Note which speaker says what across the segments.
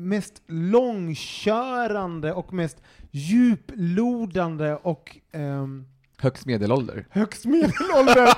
Speaker 1: mest långkörande och mest djuplodande och ehm,
Speaker 2: Högst medelålder.
Speaker 1: högst medelålders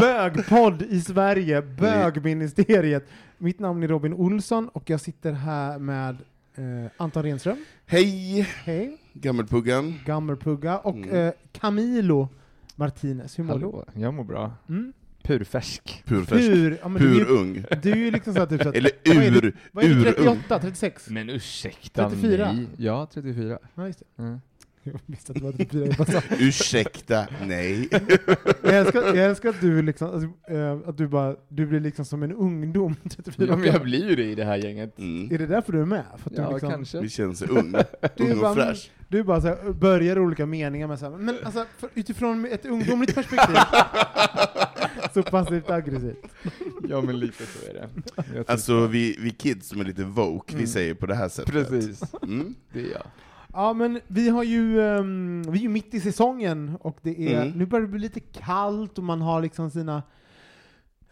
Speaker 1: bögpodd i Sverige, Bögministeriet. Mitt namn är Robin Olsson och jag sitter här med eh, Anton Renström.
Speaker 3: Hej,
Speaker 1: Hej.
Speaker 3: Gammelpuggan.
Speaker 1: Gammelpugga och
Speaker 3: Mm.
Speaker 1: eh, Camilo Martinez. Hur mår
Speaker 2: Hallå, jag mår bra.
Speaker 1: du? Mm?
Speaker 2: Purfärsk.
Speaker 3: Purfärsk.
Speaker 1: Pur, ja, men du, är ju-
Speaker 3: Purung.
Speaker 1: du är ju liksom såhär typ så att,
Speaker 3: Eller
Speaker 1: vad är det-
Speaker 3: ur,
Speaker 1: Vad är det,
Speaker 3: urung.
Speaker 1: 38, 36?
Speaker 2: Men ursäkta
Speaker 1: 34?
Speaker 2: mig. Ja, 34.
Speaker 1: Ja, just det.
Speaker 2: Mm.
Speaker 1: Jag visste att det var 34. Jag, bara sa.
Speaker 3: Ursäkta, nej.
Speaker 1: jag, älskar, jag älskar att du liksom, alltså, eh, att du bara, du blir liksom som en ungdom, 34
Speaker 2: Ja, men jag blir ju det i det här gänget.
Speaker 3: Mm.
Speaker 1: Är det därför du är med? För att
Speaker 2: Ja,
Speaker 1: du, liksom,
Speaker 2: kanske.
Speaker 3: Vi känner sig ung.
Speaker 1: Du är
Speaker 3: Ung
Speaker 1: bara-
Speaker 3: och fräsch.
Speaker 1: du bara så här, börjar olika meningar med så här, men alltså, för, utifrån ett ungdomligt perspektiv, så passivt aggressivt.
Speaker 2: Ja, men lite så är det.
Speaker 3: Alltså vi, vi kids som är lite woke, vi
Speaker 1: Mm.
Speaker 3: säger på det här sättet.
Speaker 2: Precis,
Speaker 3: Mm.
Speaker 2: det är jag.
Speaker 1: Ja men vi har ju, ehm, vi är ju mitt i säsongen och det är,
Speaker 3: Mm.
Speaker 1: nu börjar det bli lite kallt och man har liksom sina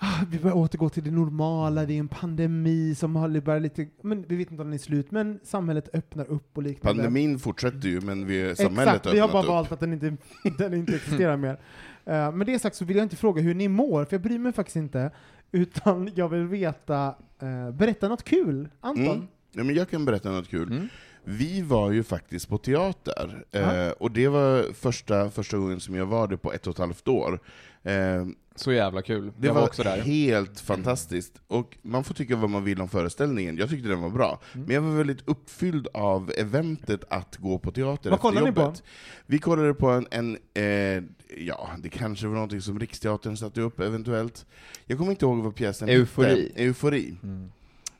Speaker 1: Ah, vi börjar återgå till det normala, det är en pandemi som har börjat lite, men vi vet inte om den är slut, men samhället öppnar upp och liknande.
Speaker 3: Pandemin fortsätter ju, men vi, samhället
Speaker 1: Exakt, vi har bara
Speaker 3: öppnat upp.
Speaker 1: valt att den inte, den inte existerar mer. Uh, med det sagt så vill jag inte fråga hur ni mår, för jag bryr mig faktiskt inte, utan jag vill veta, eh, berätta något kul. Anton?
Speaker 3: Mm. Ja, men jag kan berätta något kul.
Speaker 2: Mm.
Speaker 3: Vi var ju faktiskt på teater, eh, och det var första, första gången som jag var det på ett och ett halvt år. Eh,
Speaker 2: Så jävla kul.
Speaker 3: Det
Speaker 2: jag
Speaker 3: var,
Speaker 2: var också där.
Speaker 3: helt fantastiskt. Och man får tycka vad man vill om föreställningen. Jag tyckte den var bra.
Speaker 1: Mm.
Speaker 3: Men jag var väldigt uppfylld av eventet att gå på teater
Speaker 1: Vad kollade ni på?
Speaker 3: jobbet. Vi kollade på en, en eh, ja, det kanske var någonting som Riksteatern satte upp eventuellt. Jag kommer inte ihåg vad pjäsen
Speaker 2: Eufori.
Speaker 3: hette. Eufori.
Speaker 2: Mm.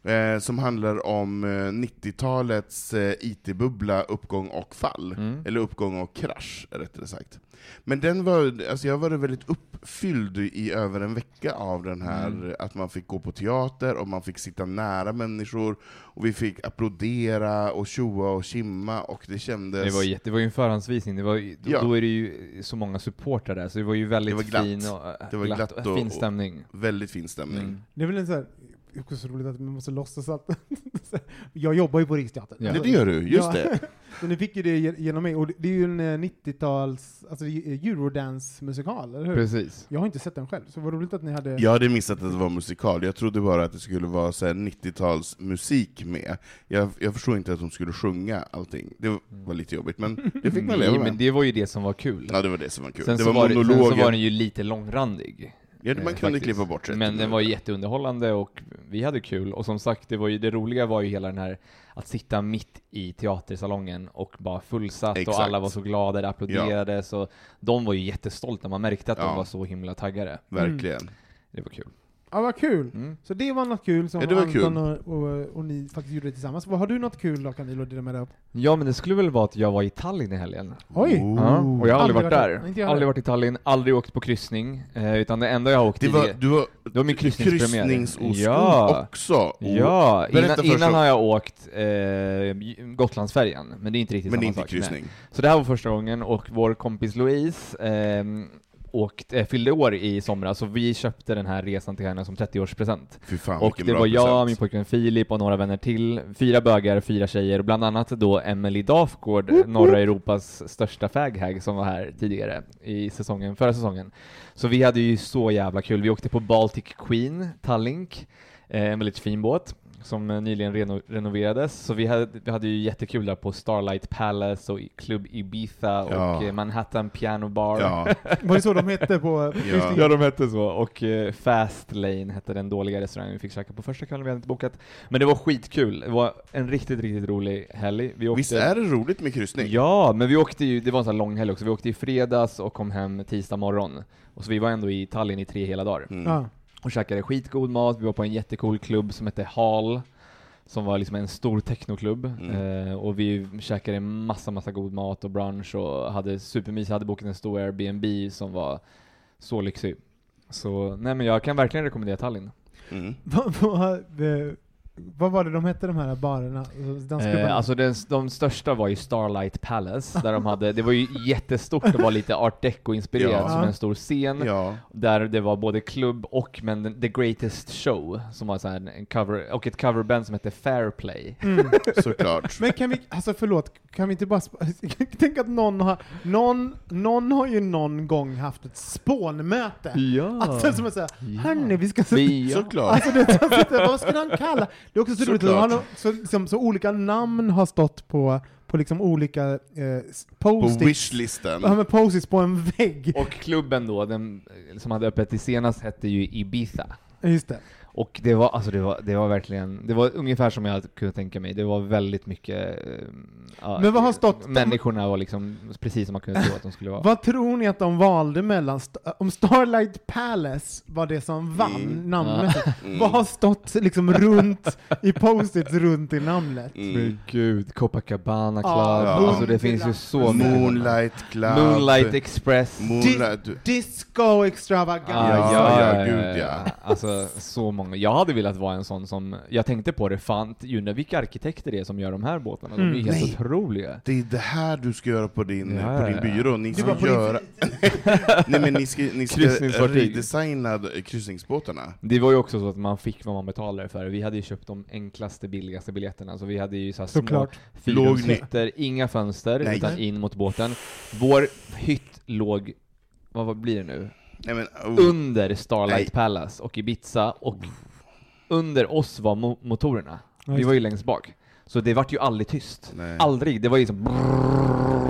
Speaker 3: Eh, som handlar om eh, 90-talets eh, IT-bubbla, uppgång och fall.
Speaker 2: Mm.
Speaker 3: Eller uppgång och krasch, rättare sagt. Men den var, alltså jag var väldigt uppfylld i över en vecka av den här,
Speaker 2: Mm.
Speaker 3: att man fick gå på teater, och man fick sitta nära människor, och vi fick applådera och tjoa och kimma, och det kändes...
Speaker 2: Det var, jätte, det var ju en förhandsvisning, det var, ju- då,
Speaker 3: Ja.
Speaker 2: då är det ju så många supportrar där, så det var ju väldigt
Speaker 3: Det var glatt.
Speaker 2: fin och,
Speaker 3: Det var glatt och-
Speaker 2: fin stämning.
Speaker 3: Väldigt fin stämning.
Speaker 2: Mm.
Speaker 1: Det är väl en sån här, det är så roligt att man måste låtsas att jag jobbar ju på Riksteatern.
Speaker 2: Ja.
Speaker 3: Ja, det gör du, just
Speaker 1: Ja.
Speaker 3: det.
Speaker 1: Så ni fick ju det ge- genom mig, och det- är ju en eh, 90-tals, alltså det är ju Eurodance-musikal, eller hur?
Speaker 2: Precis.
Speaker 1: Jag har inte sett den själv, så vad roligt att ni hade...
Speaker 3: Jag hade missat att det var musikal, jag trodde bara att det skulle vara så här 90-tals musik med. Jag, jag förstod inte att de skulle sjunga allting. Det var lite jobbigt, men det fick man leva
Speaker 2: Nej,
Speaker 3: med.
Speaker 2: men det var ju det som var kul.
Speaker 3: Ja, det var det som var kul.
Speaker 2: Sen,
Speaker 3: det
Speaker 2: så
Speaker 3: var
Speaker 2: var det, sen så var den ju lite långrandig.
Speaker 3: Ja, man
Speaker 2: eh,
Speaker 3: kunde
Speaker 2: faktiskt.
Speaker 3: klippa bort rätt
Speaker 2: Men den var jätteunderhållande och vi hade kul. Och som sagt, det, var ju, det roliga var ju hela den här att sitta mitt i teatersalongen och bara fullsatt
Speaker 3: Exakt.
Speaker 2: och alla var så glada, det applåderades så de var ju jättestolta, man märkte att
Speaker 3: Ja.
Speaker 2: de var så himla taggade.
Speaker 3: Verkligen.
Speaker 2: Det var kul.
Speaker 1: Ja, vad kul.
Speaker 2: Mm.
Speaker 1: Så det var något kul som
Speaker 3: Ja,
Speaker 1: Anton
Speaker 3: kul.
Speaker 1: och, och, och ni faktiskt gjorde tillsammans. Vad Har du något kul då Camilo att dela med dig av?
Speaker 2: Ja, men det skulle väl vara att jag var i Tallinn i helgen.
Speaker 1: Oj!
Speaker 3: Oh.
Speaker 2: Ja, och jag har aldrig, varit där.
Speaker 1: Inte jag
Speaker 2: aldrig varit i Tallinn, aldrig åkt på kryssning, eh, utan det enda jag har åkt
Speaker 3: Det
Speaker 2: i...
Speaker 3: var, du var,
Speaker 2: det var min kryssningspremiär.
Speaker 3: kryssningsoskol
Speaker 2: Ja.
Speaker 3: också. Oh.
Speaker 2: Ja, innan, innan har jag åkt eh, Gotlandsfärjan, men det är inte riktigt
Speaker 3: Men
Speaker 2: samma
Speaker 3: inte
Speaker 2: sak.
Speaker 3: kryssning.
Speaker 2: Nej. Så det här var första gången, och vår kompis Louise eh, åkt, eh, fyllde år i somras, så vi köpte den här resan till henne som 30-årspresent.
Speaker 3: Fy fan
Speaker 2: Och det var jag,
Speaker 3: present.
Speaker 2: min pojkvän Filip och några vänner till, fyra bögar, fyra tjejer, och bland annat då Emily Dafgård, norra Europas största faghag, som var här tidigare i säsongen, förra säsongen. Så vi hade ju så jävla kul. Vi åkte på Baltic Queen, Tallink, eh, en väldigt fin båt som eh, nyligen reno renoverades, så vi hade, vi hade ju jättekul där på Starlight Palace och Club Ibiza och
Speaker 3: Ja.
Speaker 2: eh, Manhattan Piano Bar.
Speaker 3: Ja,
Speaker 1: Var det så de hette på kryssningen?
Speaker 2: Ja, de hette så. Och eh, Fast Lane hette den dåliga restaurangen vi fick käka på första kvällen, vi hade inte bokat. Men det var skitkul. Det var en riktigt, riktigt rolig helg. Vi åkte...
Speaker 3: visst är det roligt med kryssning?
Speaker 2: Ja, men vi åkte ju, det var en sån här lång helg också. Vi åkte i fredags och kom hem tisdag morgon. Och så vi var ändå i Tallinn i tre hela dagar.
Speaker 3: Mm.
Speaker 1: Ja.
Speaker 2: Och käkade skitgod mat, vi var på en jättecool klubb som hette Hall. Som var liksom en stor technoklubb.
Speaker 3: Mm.
Speaker 2: Eh, och vi käkade massa, massa god mat och brunch och hade supermys, hade bokat en stor Airbnb som var så lyxig. Så, nej men jag kan verkligen rekommendera Tallinn.
Speaker 3: Mm.
Speaker 1: Vad, var det de hette de här barerna?
Speaker 2: Eh, alltså den, de största var ju Starlight Palace, där de hade, det var ju jättestort och var lite art deco-inspirerat
Speaker 3: Ja.
Speaker 2: som en stor scen.
Speaker 3: Ja.
Speaker 2: Där det var både klubb och men The Greatest Show, som var så här en cover, och ett coverband som hette Fairplay.
Speaker 1: Mm.
Speaker 3: Såklart.
Speaker 1: Men kan vi, alltså förlåt, kan vi inte bara, tänk att någon har, någon, någon har ju någon gång haft ett spånmöte.
Speaker 2: Ja!
Speaker 1: Alltså som att säga,
Speaker 2: Ja.
Speaker 1: hörni vi ska
Speaker 2: Vi, ja.
Speaker 3: Såklart.
Speaker 1: Alltså det, alltså, det, vad ska de kalla? Det är också så roligt, har, så, liksom, så olika namn har stått på, på liksom olika eh, s-
Speaker 3: På
Speaker 1: post-its.
Speaker 3: wishlistan.
Speaker 1: Ja post-its på en vägg.
Speaker 2: Och klubben då, den eh, som hade öppet till senast, hette ju Ibiza.
Speaker 1: Just det.
Speaker 2: Och det var, alltså det var, det var verkligen, det var ungefär som jag kunde tänka mig. Det var väldigt mycket... eh, ja,
Speaker 1: Men vad har stått-
Speaker 2: Människorna var liksom precis som man kunde tro att de skulle vara.
Speaker 1: Vad tror ni att de valde mellan, st- om Starlight Palace var det som vann
Speaker 3: Mm.
Speaker 1: namnmässigt,
Speaker 3: Mm.
Speaker 1: vad har stått liksom runt, i post-its runt i namnet?
Speaker 3: Mm.
Speaker 2: Men gud, Copacabana Club,
Speaker 1: Ja,
Speaker 2: alltså det finns ju så mycket.
Speaker 3: Moonlight Club.
Speaker 2: Moonlight Express.
Speaker 3: Moonlight.
Speaker 1: Disco extravaganza.
Speaker 2: Ah,
Speaker 3: Ja, ja, gud, ja.
Speaker 2: Alltså så många. Jag hade velat vara en sån som, jag tänkte på det, fan, undrar vilka arkitekter det är som gör de här båtarna? De är
Speaker 1: Mm.
Speaker 2: helt
Speaker 3: Nej.
Speaker 2: otroliga.
Speaker 3: Det är det här du ska göra på din,
Speaker 2: Ja,
Speaker 3: på din
Speaker 2: ja,
Speaker 3: byrå. Ni ska göra... Nej men ni ska, ni ska redesigna kryssningsbåtarna.
Speaker 2: Det var ju också så att man fick vad man betalade för. Vi hade ju köpt de enklaste, billigaste biljetterna, så vi hade ju så här små
Speaker 1: Såklart.
Speaker 2: fyrrumshytter, inga fönster,
Speaker 3: Nej.
Speaker 2: utan in mot båten. Vår hytt låg, vad, vad blir det nu?
Speaker 3: Nej, men, oh.
Speaker 2: Under Starlight
Speaker 3: Nej.
Speaker 2: Palace och Ibiza, och under oss var mo motorerna. Vi var ju längst bak. Så det vart ju aldrig tyst.
Speaker 3: Nej.
Speaker 2: Aldrig. Det var ju liksom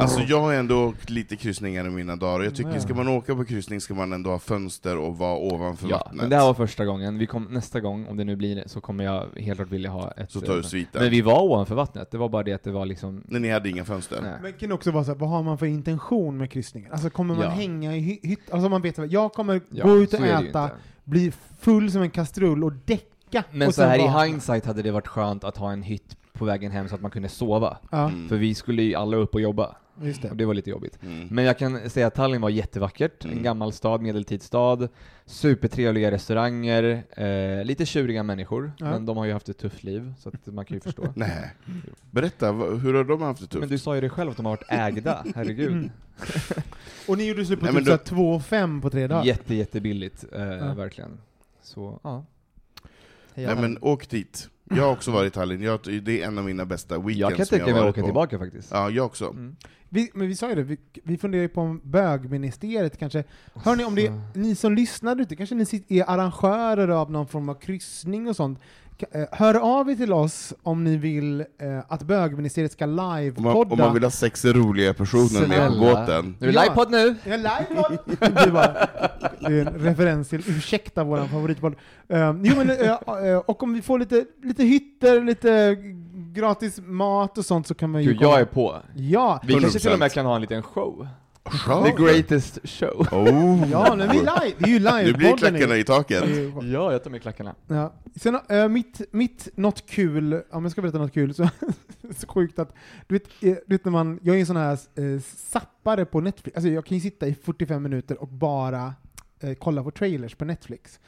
Speaker 3: Alltså jag har ändå åkt lite kryssningar i mina dagar, jag tycker ska man åka på kryssning ska man ändå ha fönster och vara ovanför
Speaker 2: Ja,
Speaker 3: vattnet.
Speaker 2: men det här var första gången. Vi kom, nästa gång, om det nu blir det, så kommer jag helt klart vilja ha ett...
Speaker 3: Så tar du sviten.
Speaker 2: Men vi var ovanför vattnet, det var bara det att det var liksom...
Speaker 3: Nej, ni hade inga fönster?
Speaker 2: Nej.
Speaker 1: Men det kan också vara så här, vad har man för intention med kryssningen? Alltså kommer man
Speaker 2: Ja.
Speaker 1: hänga i hy- hytt, alltså man vet att jag kommer
Speaker 2: Ja,
Speaker 1: gå ut och äta, bli full som en kastrull och däcka.
Speaker 2: Men
Speaker 1: och
Speaker 2: så här i hindsight hade det varit skönt att ha en hytt på vägen hem så att man kunde sova.
Speaker 3: Mm.
Speaker 2: För vi skulle ju alla upp och jobba,
Speaker 1: just det.
Speaker 2: och det var lite jobbigt.
Speaker 3: Mm.
Speaker 2: Men jag kan säga att Tallinn var jättevackert,
Speaker 3: Mm.
Speaker 2: en gammal stad, medeltidsstad, supertrevliga restauranger, eh, lite tjuriga människor,
Speaker 1: Ja.
Speaker 2: men de har ju haft ett tufft liv, så att man kan ju förstå.
Speaker 3: Nej. Berätta, hur har de haft det tufft?
Speaker 2: Men du sa ju det själv att de har varit ägda, herregud.
Speaker 1: Mm. Och ni gjorde slut på
Speaker 3: Nej,
Speaker 1: typ här 2,5 på tre dagar?
Speaker 2: Jätte, jättebilligt, eh,
Speaker 1: Ja.
Speaker 2: verkligen. Så, ja.
Speaker 3: Nej men åk dit. Jag har också varit i Tallinn, jag, det är en av mina bästa weekends
Speaker 2: Jag kan tänka mig att åka
Speaker 3: på.
Speaker 2: tillbaka faktiskt.
Speaker 3: Ja, jag också.
Speaker 2: Mm.
Speaker 1: Vi, men vi sa ju det, vi, vi funderar ju på om bögministeriet kanske, hörni om det är, ni som lyssnar ute, kanske ni är arrangörer av någon form av kryssning och sånt, hör av er till oss om ni vill eh, att bögministeriet ska
Speaker 3: Om
Speaker 1: livepodda.
Speaker 3: om man vill ha sex roliga personer med på båten.
Speaker 2: Nu är det livepodd nu!
Speaker 1: Ja, livepodd! det, det är en referens till Ursäkta, vår favoritpodd. Um, jo, men, eh, eh, och om vi får lite, lite hytter, lite gratis mat och sånt så kan man ju
Speaker 2: Gud, jag är på.
Speaker 1: Ja,
Speaker 2: Vi kanske
Speaker 3: 100%.
Speaker 2: till och med kan ha en liten show.
Speaker 3: Show.
Speaker 2: The greatest show.
Speaker 3: Oh.
Speaker 1: Ja, men vi är live, det är ju live
Speaker 3: Nu blir klackarna i taket.
Speaker 2: Ja, jag tar med klackarna.
Speaker 1: Ja. Sen, äh, mitt, mitt något kul, om jag ska berätta något kul, så, så sjukt att, du vet, eh, du vet när man, jag är en sån här zappare på Netflix, alltså jag kan ju sitta i 45 minuter och bara eh, kolla på trailers på Netflix.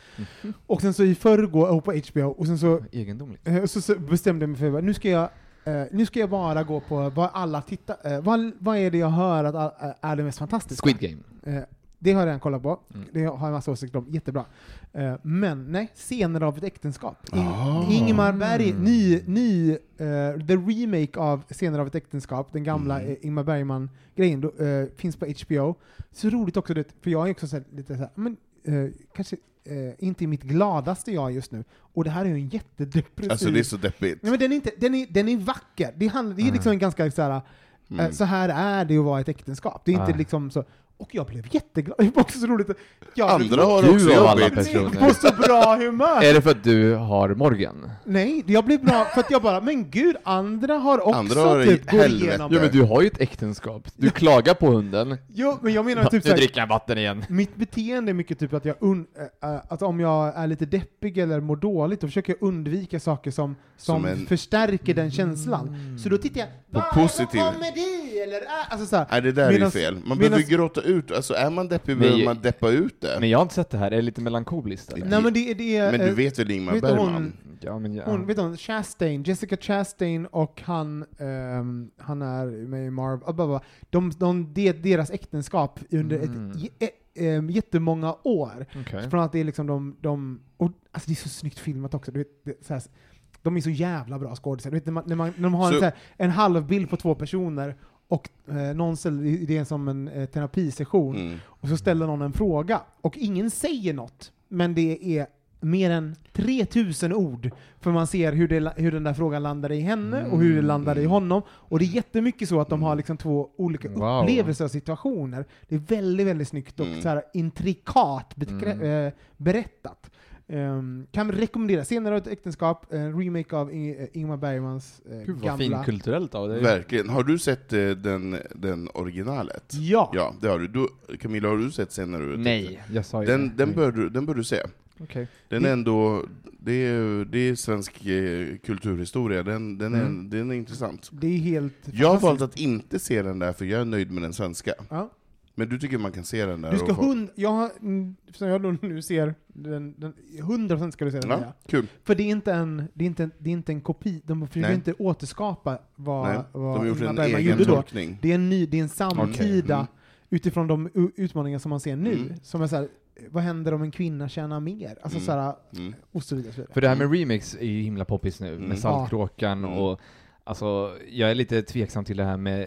Speaker 1: Och sen så i förrgår, och på HBO, och sen så,
Speaker 2: Egendomligt.
Speaker 1: eh, så, så bestämde jag mig för att nu ska jag eh, nu ska jag bara gå på vad alla tittar, eh, vad, vad är det jag hör att all- eh, är det mest fantastiska?
Speaker 2: Squid Game.
Speaker 1: Eh, det har jag redan kollat på,
Speaker 2: Mm.
Speaker 1: det har jag en massa åsikter om, jättebra. Men nej, scener av ett äktenskap. In,
Speaker 3: Ah.
Speaker 1: Ingmar Berg, ny, ny eh, the remake av Scener av ett äktenskap, den gamla
Speaker 3: Mm.
Speaker 1: Ingmar Bergman-grejen, finns på HBO. Så roligt också, det, för jag är också så här, lite så här, men, eh, kanske eh, inte i mitt gladaste jag just nu, och det här är ju en jättedepressiv...
Speaker 3: Alltså det är så deppigt.
Speaker 1: Nej, men den är, inte, den är, den är vacker, det, handlar, det är liksom en ganska så här,
Speaker 3: Mm.
Speaker 1: Eh, Så här är det att vara ett äktenskap. Det är inte
Speaker 2: Ah.
Speaker 1: liksom så... Och jag blev jätteglad. Det var också så roligt. Jag
Speaker 3: Andra har
Speaker 2: Du
Speaker 3: också
Speaker 2: alla
Speaker 3: jobbigt.
Speaker 2: personer.
Speaker 1: på så bra humör!
Speaker 2: Är det för att du har Morgan?
Speaker 1: Nej, jag blev bra för att jag bara, men gud, andra har också
Speaker 3: Andra har
Speaker 1: typ gått igenom...
Speaker 2: Ja men du har ju ett äktenskap. Du klagar på hunden.
Speaker 1: Jo, men jag menar
Speaker 2: Nu
Speaker 1: typ såhär,
Speaker 2: dricker jag vatten igen.
Speaker 1: mitt beteende är mycket typ att jag un, äh, att om jag är lite deppig eller mår dåligt, då försöker jag undvika saker som, som,
Speaker 3: Som en-
Speaker 1: förstärker den känslan. Så då tittar jag, vad är det
Speaker 3: positiv-
Speaker 1: som komedi? Eller, äh, alltså såhär,
Speaker 3: Nej, det där är ju
Speaker 1: Medans-
Speaker 3: fel. Man
Speaker 1: medans-
Speaker 3: behöver gråta ut, alltså är man deppig behöver
Speaker 2: Men-
Speaker 3: man deppa ut det.
Speaker 2: Men jag har inte sett det här, är det lite melankoliskt eller?
Speaker 1: Nej men det, det är...
Speaker 3: Men du
Speaker 1: eh,
Speaker 3: vet väl Ingmar
Speaker 1: vet
Speaker 3: Bergman?
Speaker 1: hon-
Speaker 2: Ja, men jag...
Speaker 1: Hon, vet hon, Chastain, Jessica Chastain och han, ehm, han är med i Marvel, ah, blah, blah. de, de, det, deras äktenskap under
Speaker 2: Mm.
Speaker 1: ett, j- ä- ehm, jättemånga år.
Speaker 2: Okej.
Speaker 1: Från att det är liksom de, de och, alltså det är så snyggt filmat också, du vet, det, så här, de är så jävla bra skådisar. Du vet, när, man, när, man, när de har en,
Speaker 3: Så-
Speaker 1: så här, en halv bild på två personer och eh, någon ställer, det är som en eh, terapisession,
Speaker 3: Mm.
Speaker 1: och så ställer någon en fråga, och ingen säger något, men det är mer än 3000 ord, för man ser hur, det, hur den där frågan landar i henne och hur det landar i honom. Och det är jättemycket så att de har liksom två olika
Speaker 2: Wow.
Speaker 1: upplevelser och situationer. Det är väldigt, väldigt snyggt och
Speaker 3: Mm.
Speaker 1: så här intrikat beträ- eh, berättat. Um, kan rekommendera. Senare ett äktenskap, en remake av Ing- eh, Ingmar Bergmans eh,
Speaker 2: Gud vad
Speaker 1: gamla...
Speaker 2: finkulturellt av dig.
Speaker 3: Verkligen. Har du sett eh, den, den originalet?
Speaker 1: Ja!
Speaker 3: Ja, det har du. du. Camilla, har du sett senare ut?
Speaker 2: Nej, jag sa ju
Speaker 3: Den,
Speaker 2: det.
Speaker 3: den, bör du, den bör du se.
Speaker 2: Okej.
Speaker 3: Den är ändå, det är, det är svensk eh, kulturhistoria, den, den, är,
Speaker 2: Mm.
Speaker 3: den är intressant.
Speaker 1: Det är helt
Speaker 3: Jag har valt att inte se den där, för jag är nöjd med den svenska.
Speaker 1: Ja.
Speaker 3: Men du tycker man kan se den där?
Speaker 1: Du ska hund, jag har, mm, som jag då nu ser, den, den, 100% ska du se den
Speaker 3: Ja, kul.
Speaker 1: För det är inte en, det är inte, det är inte en kopi, de försöker
Speaker 3: Nej.
Speaker 1: inte återskapa vad,
Speaker 3: Nej, de
Speaker 1: vad
Speaker 3: har gjort
Speaker 1: Ingmar
Speaker 3: en
Speaker 1: Bergman
Speaker 3: egen
Speaker 1: gjorde då. Det är en ny, det är en samtida,
Speaker 3: Mm.
Speaker 1: utifrån de utmaningar som man ser nu,
Speaker 3: Mm.
Speaker 1: som är så här, vad händer om en kvinna tjänar mer? Alltså
Speaker 3: Mm.
Speaker 1: så här,
Speaker 3: Mm.
Speaker 1: och så vidare. Och så vidare.
Speaker 2: För det här med remix är ju himla poppis nu,
Speaker 3: Mm.
Speaker 2: med Saltkråkan
Speaker 3: Mm.
Speaker 2: och Alltså, jag är lite tveksam till det här med,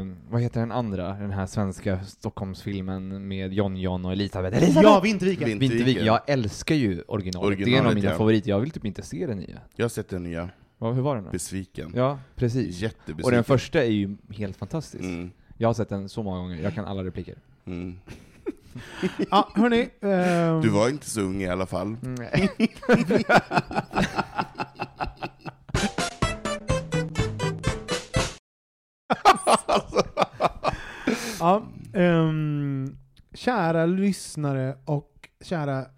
Speaker 2: eh, vad heter den andra, den här svenska Stockholmsfilmen med John John och Elisabeth. Elisabeth!
Speaker 1: Ja, Vinterviken!
Speaker 3: Vin-
Speaker 2: Vintervik,
Speaker 3: Vinterviken.
Speaker 2: jag älskar ju originalet. det är en av
Speaker 3: Originalet,
Speaker 2: mina
Speaker 3: ja.
Speaker 2: favoriter, jag vill typ inte se den nya.
Speaker 3: Jag har sett den nya,
Speaker 2: Ja, hur var den då?
Speaker 3: besviken.
Speaker 2: Ja, precis.
Speaker 3: Jättebesviken.
Speaker 2: Och den första är ju helt fantastisk.
Speaker 3: Mm.
Speaker 2: Jag har sett den så många gånger, jag kan alla repliker.
Speaker 3: Mm.
Speaker 1: Ja, hörni. ehm,
Speaker 3: Du var inte så ung i alla fall.
Speaker 2: Nej.
Speaker 1: Ja, ehm, kära lyssnare och kära eh,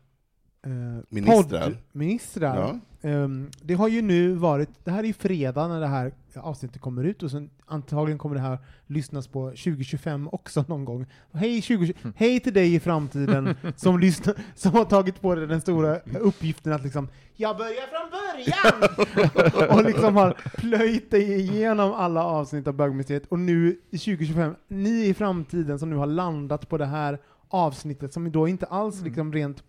Speaker 3: Ministrar.
Speaker 1: poddministrar.
Speaker 3: Ja.
Speaker 1: Ehm, det har ju nu varit, det här är ju fredag när det här avsnittet kommer ut och sen antagligen kommer det här lyssnas på 2025 också någon gång. Hej, 20, hej till dig i framtiden som, lyssnar, som har tagit på dig den stora uppgiften att liksom jag börjar från början! och liksom har plöjt dig igenom alla avsnitt av Bögmuseet och nu i 2025, ni i framtiden som nu har landat på det här avsnittet som då inte alls liksom rent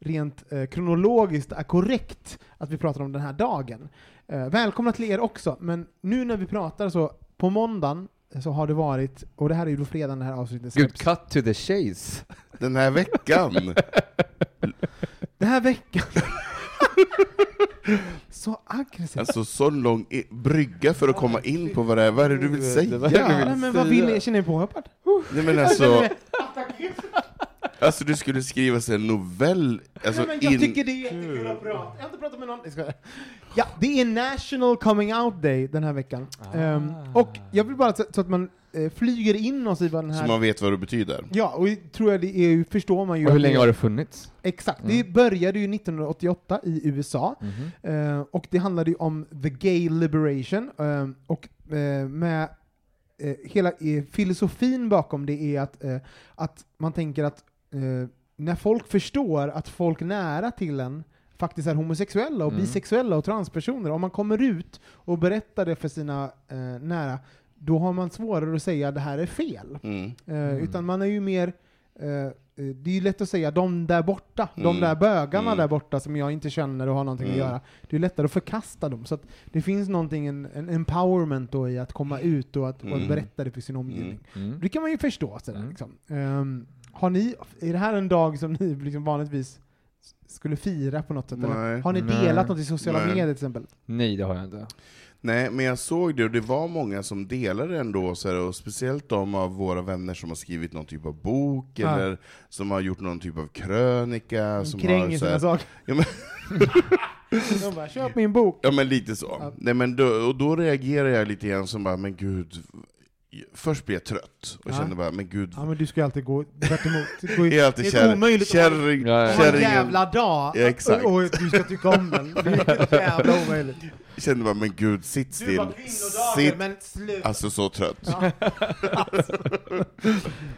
Speaker 1: rent eh, kronologiskt är korrekt att vi pratar om den här dagen. Eh, välkomna till er också, men nu när vi pratar så, på måndagen så har det varit, och det här är ju då fredagen det här avsnittet
Speaker 2: Good
Speaker 1: släpps.
Speaker 2: cut to the chase.
Speaker 3: Den här veckan!
Speaker 1: Den här veckan. så aggressivt.
Speaker 3: alltså sån lång i- brygga för att komma in på vad det är, vad är det du vill säga?
Speaker 1: Nej, men vad vill ni? Känner ni påhoppad?
Speaker 3: Nej men alltså, alltså du skulle skriva en novell, alltså
Speaker 1: Nej, men jag
Speaker 3: in...
Speaker 1: tycker det är jättekul att prata. Jag har inte pratat med någon. Ja, det är National Coming Out Day den här veckan.
Speaker 2: Ah.
Speaker 1: Ehm, och jag vill bara så, så att man eh, flyger in oss i vad den
Speaker 3: Så
Speaker 1: här...
Speaker 3: man vet vad det betyder.
Speaker 1: Ja, och tror jag det är, förstår man ju.
Speaker 2: Och hur länge har det funnits?
Speaker 1: Exakt,
Speaker 2: Mm.
Speaker 1: det började ju 1988 i USA,
Speaker 2: Mhm.
Speaker 1: eh, och det handlade ju om the gay liberation, eh, och eh, med eh, hela eh, filosofin bakom det är att, att man tänker att eh, när folk förstår att folk nära till en faktiskt är homosexuella och
Speaker 2: Mm.
Speaker 1: bisexuella och transpersoner, om man kommer ut och berättar det för sina eh, nära, då har man svårare att säga att det här är fel.
Speaker 3: Mm.
Speaker 1: Eh, Utan man är ju mer, eh, eh, det är ju lätt att säga de där borta, de
Speaker 3: Mm.
Speaker 1: där bögarna
Speaker 3: Mm.
Speaker 1: där borta som jag inte känner och har någonting
Speaker 3: Mm.
Speaker 1: att göra. Det är lättare att förkasta dem. Så att det finns någonting, en, en empowerment då i att komma ut och att, och att
Speaker 3: Mm.
Speaker 1: berätta det för sin omgivning.
Speaker 2: Mm.
Speaker 1: Det kan man ju förstå. Sådär,
Speaker 2: Mm.
Speaker 1: liksom. Ehm, har ni, är det här en dag som ni liksom vanligtvis skulle fira på något sätt? Eller?
Speaker 3: Nej.
Speaker 1: Har ni
Speaker 2: Nej.
Speaker 1: delat något i sociala
Speaker 3: Nej.
Speaker 1: medier till exempel?
Speaker 2: Nej, det har jag inte.
Speaker 3: Nej, men jag såg det och det var många som delade ändå, så här, och speciellt de av våra vänner som har skrivit någon typ av bok,
Speaker 1: Ja.
Speaker 3: eller som har gjort någon typ av krönika. Som har,
Speaker 1: Kränger
Speaker 3: så
Speaker 1: sina
Speaker 3: här,
Speaker 1: saker.
Speaker 3: ja, men,
Speaker 1: De bara, köp min bok!
Speaker 3: ja men lite så.
Speaker 1: Ja.
Speaker 3: Nej, men då, och då reagerar jag lite grann som bara, men gud, först blir jag trött och
Speaker 1: Ja.
Speaker 3: kände bara, men gud,
Speaker 1: Ja men du ska ju alltid gå tvärt emot. Det
Speaker 3: är alltid
Speaker 1: det är omöjligt
Speaker 3: kärring,
Speaker 2: Ja, ja.
Speaker 1: En jävla dag!
Speaker 3: Ja, exakt.
Speaker 1: Och, och du ska tycka om den. Det är jävla omöjligt.
Speaker 3: Kände bara, men gud, sitt
Speaker 1: Du
Speaker 3: still. Sitt,
Speaker 1: men sluta.
Speaker 3: alltså så trött.
Speaker 1: Ja.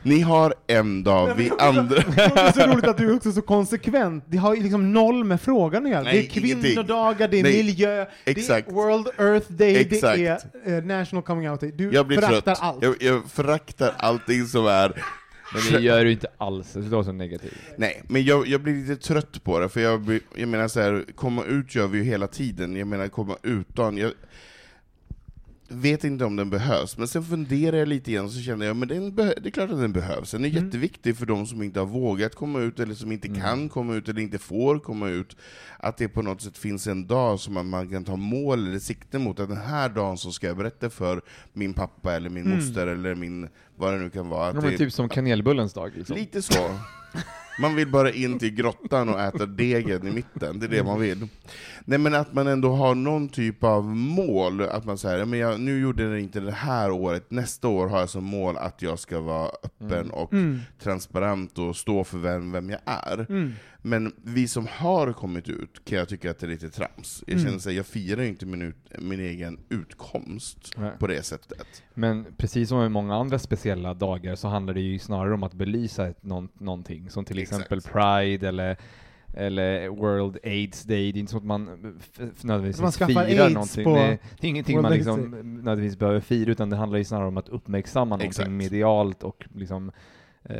Speaker 3: Ni har en dag, vi andra...
Speaker 1: Det är så roligt att du är också så konsekvent. Det har ju liksom noll med frågan att göra.
Speaker 3: Nej,
Speaker 1: det är kvinnodagar, det är
Speaker 3: Nej,
Speaker 1: miljö,
Speaker 3: exakt.
Speaker 1: det är World Earth Day,
Speaker 3: Exakt.
Speaker 1: det är eh, National Coming Out Day. Du
Speaker 3: Jag blir
Speaker 1: föraktar
Speaker 3: trött.
Speaker 1: allt.
Speaker 3: Jag, jag föraktar allting som är
Speaker 2: men det gör du inte alls, det låter så negativt.
Speaker 3: Nej, men jag, jag blir lite trött på det, för jag, jag menar så här, komma ut gör vi ju hela tiden, jag menar komma utan, jag vet inte om den behövs, men sen funderar jag lite igen, så känner jag, men den det är klart att den behövs, den är
Speaker 1: Mm.
Speaker 3: jätteviktig för de som inte har vågat komma ut, eller som inte
Speaker 2: Mm.
Speaker 3: kan komma ut, eller inte får komma ut, att det på något sätt finns en dag som man- man kan ta mål eller sikte mot, att den här dagen så ska jag berätta för min pappa, eller min
Speaker 1: Mm.
Speaker 3: moster, eller min, vad det nu kan vara.
Speaker 2: Ja, men
Speaker 3: det-
Speaker 2: typ som kanelbullens dag liksom.
Speaker 3: Lite så. Man vill bara in till grottan och äta degen i mitten, det är det man vill. Nej men att man ändå har någon typ av mål, att man säger, men jag, nu gjorde det inte det här året, nästa år har jag som mål att jag ska vara öppen
Speaker 2: Mm.
Speaker 3: och
Speaker 1: Mm.
Speaker 3: transparent och stå för vem, vem jag är.
Speaker 1: Mm.
Speaker 3: Men vi som har kommit ut kan jag tycka att det är lite trams. Jag
Speaker 1: Mm.
Speaker 3: känner här, jag firar ju inte min, ut, min egen utkomst
Speaker 2: Nej.
Speaker 3: på det sättet.
Speaker 2: Men precis som med många andra speciella dagar så handlar det ju snarare om att belysa ett, någon, någonting, som till
Speaker 3: Exakt.
Speaker 2: exempel Pride eller eller World AIDS Day, det är inte så att man nödvändigtvis
Speaker 1: Man
Speaker 2: firar
Speaker 1: AIDS
Speaker 2: någonting.
Speaker 1: på
Speaker 2: det är ingenting
Speaker 1: World
Speaker 2: man liksom nödvändigtvis behöver fira, utan det handlar ju snarare om att uppmärksamma någonting
Speaker 3: Exakt.
Speaker 2: medialt och liksom